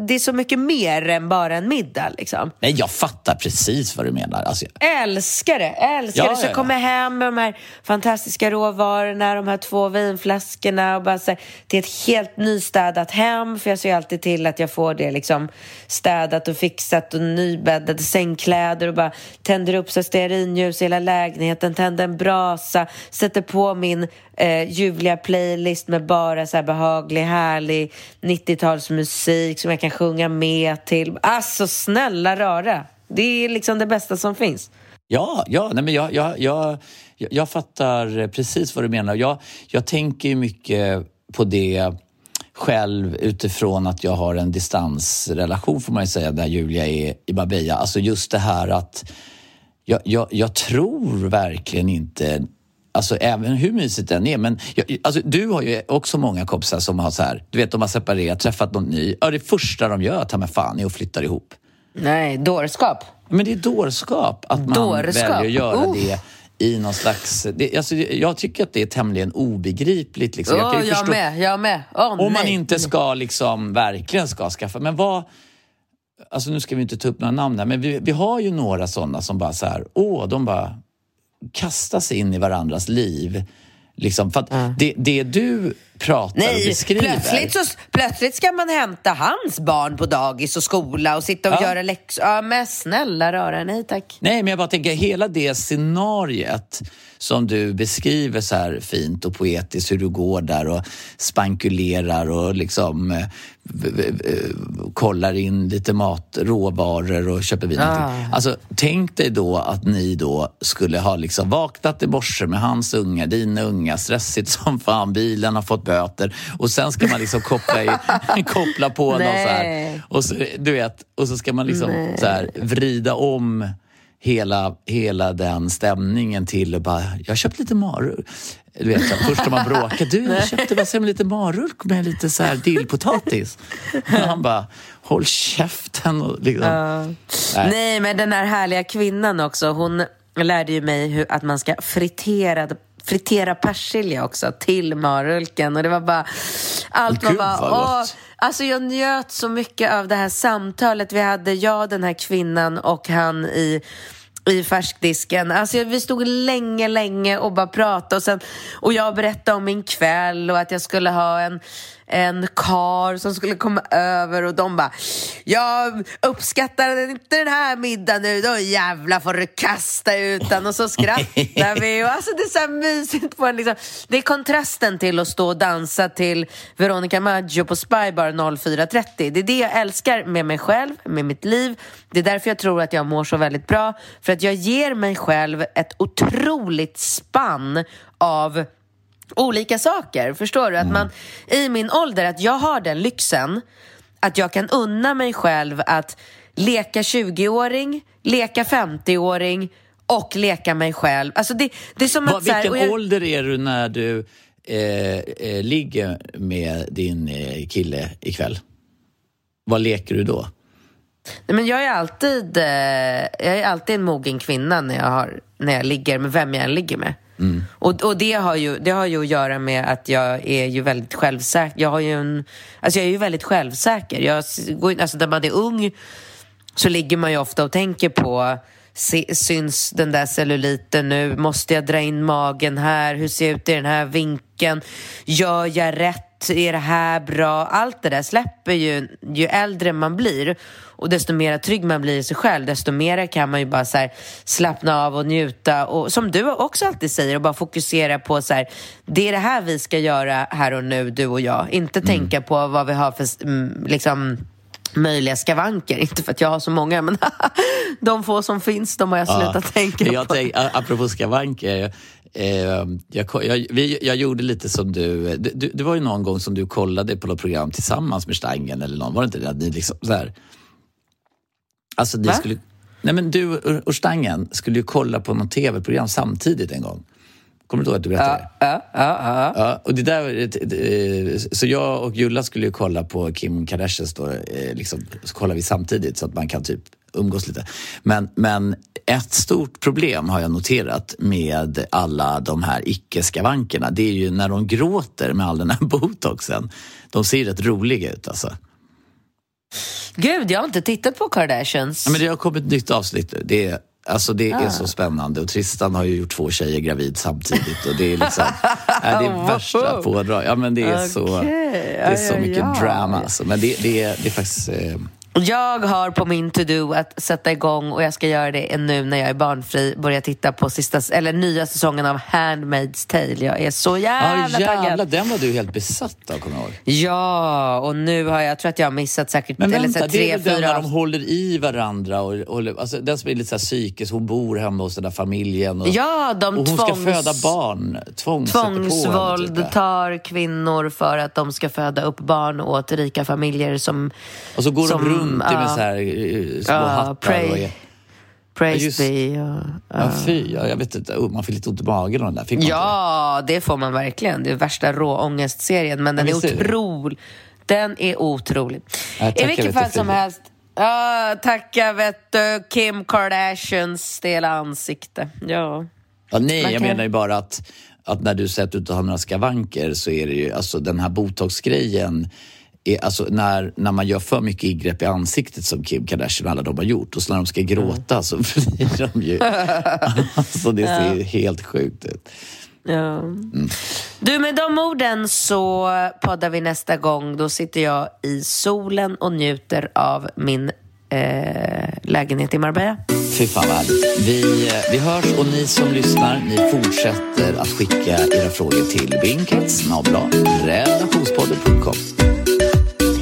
det är så mycket mer än bara en middag liksom. Nej, jag fattar precis vad du menar. Alltså, Älskar det! Älskar Ja, det! Så ja, jag ja. kommer hem med de här fantastiska råvarorna, de här två vinflaskorna och bara så här, till ett helt nystädat hem. För jag ser alltid till att jag får det liksom städat och fixat och nybäddade sängkläder och bara tänder upp så stearinljus i hela lägenheten, tänder en brasa, sätter på min eh, ljuvliga playlist med bara så här behaglig, härlig 90-talsmusik som jag kan sjunga med till. Alltså snälla rara! Det är liksom det bästa som finns. Ja, ja nej men jag, jag, jag, jag, fattar precis vad du menar. Jag, jag tänker ju mycket på det själv utifrån att jag har en distansrelation får man ju säga där Julia är i Marbella. Alltså just det här att jag, jag, jag tror verkligen inte Alltså även hur mysigt den är. Men jag, alltså, du har ju också många kompisar som har så här, du vet de har separerat, träffat någon ny. Ja, det första de gör, ta med fan, är att flytta ihop. Nej, dårskap. Men det är dårskap att man Dårskap. väljer att göra Oh. det i någon slags... Det, alltså, jag tycker att det är tämligen obegripligt. Liksom. Åh, kan jag förstå- med, jag med. Åh, Om man nej. inte ska liksom, verkligen ska skaffa... Men vad... Alltså nu ska vi inte ta upp några namn här, men vi, vi har ju några sådana som bara så här, åh, de bara kastar sig in i varandras liv. Liksom, för att det, det du pratar och Nej, beskriver... plötsligt, så, plötsligt ska man hämta hans barn på dagis och skola och sitta och Ja. göra läxor. Ja, men snälla rara, nej tack. Nej, men jag bara tänker hela det scenariet som du beskriver så här fint och poetiskt hur du går där och spankulerar och liksom eh, kollar in lite mat, råvaror och köper vin. Ah. Alltså, tänk dig då att ni då skulle ha liksom vaknat i morse med hans unga, dina unga, stressigt som fan, bilen har fått böter och sen ska man liksom koppla, i, koppla på någon så här. Och så, du vet, och så ska man liksom så här, vrida om hela, hela den stämningen till och bara, jag har köpt lite maror. Du vet, så först har man bråkat. Du, jag köpte bara med lite marulk med lite så här dillpotatis. Och han bara, håll käften. Och liksom. Nej. Nej, men den här härliga kvinnan också, hon lärde ju mig hur, att man ska fritera fritera persilja också till marulken och det var bara allt var bara åh. Alltså jag njöt så mycket av det här samtalet vi hade, jag, den här kvinnan och han i i färskdisken. Alltså vi stod länge, länge och bara pratade och, sen, och jag berättade om min kväll och att jag skulle ha en, en kar som skulle komma över och de bara Jag uppskattar inte den här middagen nu, då jävlar får du kasta ut den och så skrattar vi och alltså det är så här mysigt på en liksom. Det är kontrasten till att stå och dansa till Veronica Maggio på Spybar 04.30. Det är det jag älskar med mig själv, med mitt liv. Det är därför jag tror att jag mår så väldigt bra. För att jag ger mig själv ett otroligt spann av olika saker. Förstår du? Att man i min ålder, att jag har den lyxen att jag kan unna mig själv att leka 20-åring, leka 50-åring och leka mig själv. Alltså det, det är som Vad- att... så här- vilken jag- ålder är du när du eh, eh, ligger med din eh, kille ikväll? Vad leker du då? Nej, men jag är alltid, eh, jag är alltid en mogen kvinna när jag, har, när jag ligger med vem jag än ligger med. Och, och det, har ju, det har ju att göra med att jag är ju väldigt självsäker. Jag, har ju en, alltså jag är ju väldigt självsäker. Jag alltså när man är ung så ligger man ju ofta och tänker på se, syns den där celluliten nu? Måste jag dra in magen här? Hur ser jag ut i den här vinkeln? Gör jag rätt? Är det här bra? Allt det där släpper ju ju äldre man blir och desto mer trygg man blir i sig själv desto mer kan man ju bara så slappna av och njuta och som du också alltid säger och bara fokusera på så här, det är det här vi ska göra här och nu du och jag. Inte tänka på vad vi har för mm, liksom möjliga skavanker. Inte för att jag har så många, men de få som finns, de har jag slutat tänka jag på. tänk, apropå skavanker. Eh, jag, jag, vi, jag gjorde lite som du, du, du. Det var ju någon gång som du kollade på något program tillsammans med Stangen eller någon. Var det inte det? Att ni liksom, så här, alltså ni Va? skulle, nej men du och Stangen skulle ju kolla på något tv-program samtidigt en gång. Kommer du ihåg att du berättade Ja, ja, ja, ja. Ja, och det där, så jag och Julla skulle ju kolla på Kim Kardashians då, eh, liksom, så kollar vi samtidigt så att man kan typ umgås lite. Men, men ett stort problem har jag noterat med alla de här icke-skavankerna. Det är ju när de gråter med all den här botoxen. De ser rätt roliga ut alltså. Gud, jag har inte tittat på Kardashians. Ja, men det har kommit ett nytt avsnitt nu. Det är, alltså det är så spännande och Tristan har ju gjort två tjejer gravid samtidigt och det är liksom, nej, det är värsta pådrag. Ja men det är så, det är så mycket aj. drama alltså. Men det, det, är, det är faktiskt, eh, Jag har på min to-do att sätta igång och jag ska göra det nu när jag är barnfri. Börja titta på sista, eller nya säsongen av Handmaid's Tale. Jag är så jävla ja taggad. jävlar, den var du helt besatt av kommer jag ihåg. Ja, och nu har jag, jag tror att jag har missat säkert Men eller, så vänta, det är väl den när de håller i varandra och, och alltså, den som är lite så här psykisk, hon bor hemma hos den där familjen och, Ja, de och hon ska tvångs- föda barn. Tvångssätter på henne, typ. Tvångsvåldtar kvinnor för att de ska föda upp barn åt rika familjer som... Och så går som, de runt i med så här eh, små Ja, hattar. Och, pray. Praise just- be. Och, ja, fy, ja, jag vet inte, oh, man fick lite ont i magen av den där. Fick man inte Ja, det får man verkligen. Det är värsta råångestserien, men den är otrolig. Den är otrolig. Ja, I vilket fall som helst. Ja, tacka vet du, Kim Kardashians stela ansikte. Ja. Ja, nej, Man jag kan- menar ju bara att, att när du säger att du inte har några skavanker så är det ju, alltså den här botoxgrejen, är, alltså när, när man gör för mycket ingrepp i ansiktet som Kim Kardashian och alla de har gjort och så när de ska gråta så blir de ju... alltså det ser helt sjukt ut. Ja. Du, med de orden så poddar vi nästa gång. Då sitter jag i solen och njuter av min eh, lägenhet i Marbella. Fy fan vad. Vi, vi hörs och ni som lyssnar, ni fortsätter att skicka era frågor till relationspodden.com.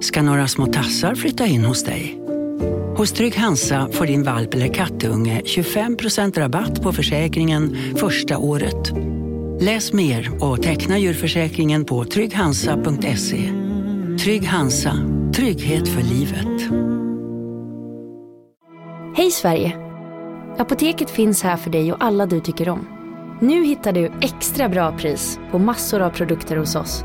ska några små tassar flytta in hos dig. Hos Trygg Hansa får din valp eller kattunge 25% rabatt på försäkringen första året. Läs mer och teckna djurförsäkringen på trygghansa.se. Trygg Hansa, trygghet för livet. Hej Sverige! Apoteket finns här för dig och alla du tycker om. Nu hittar du extra bra pris på massor av produkter hos oss.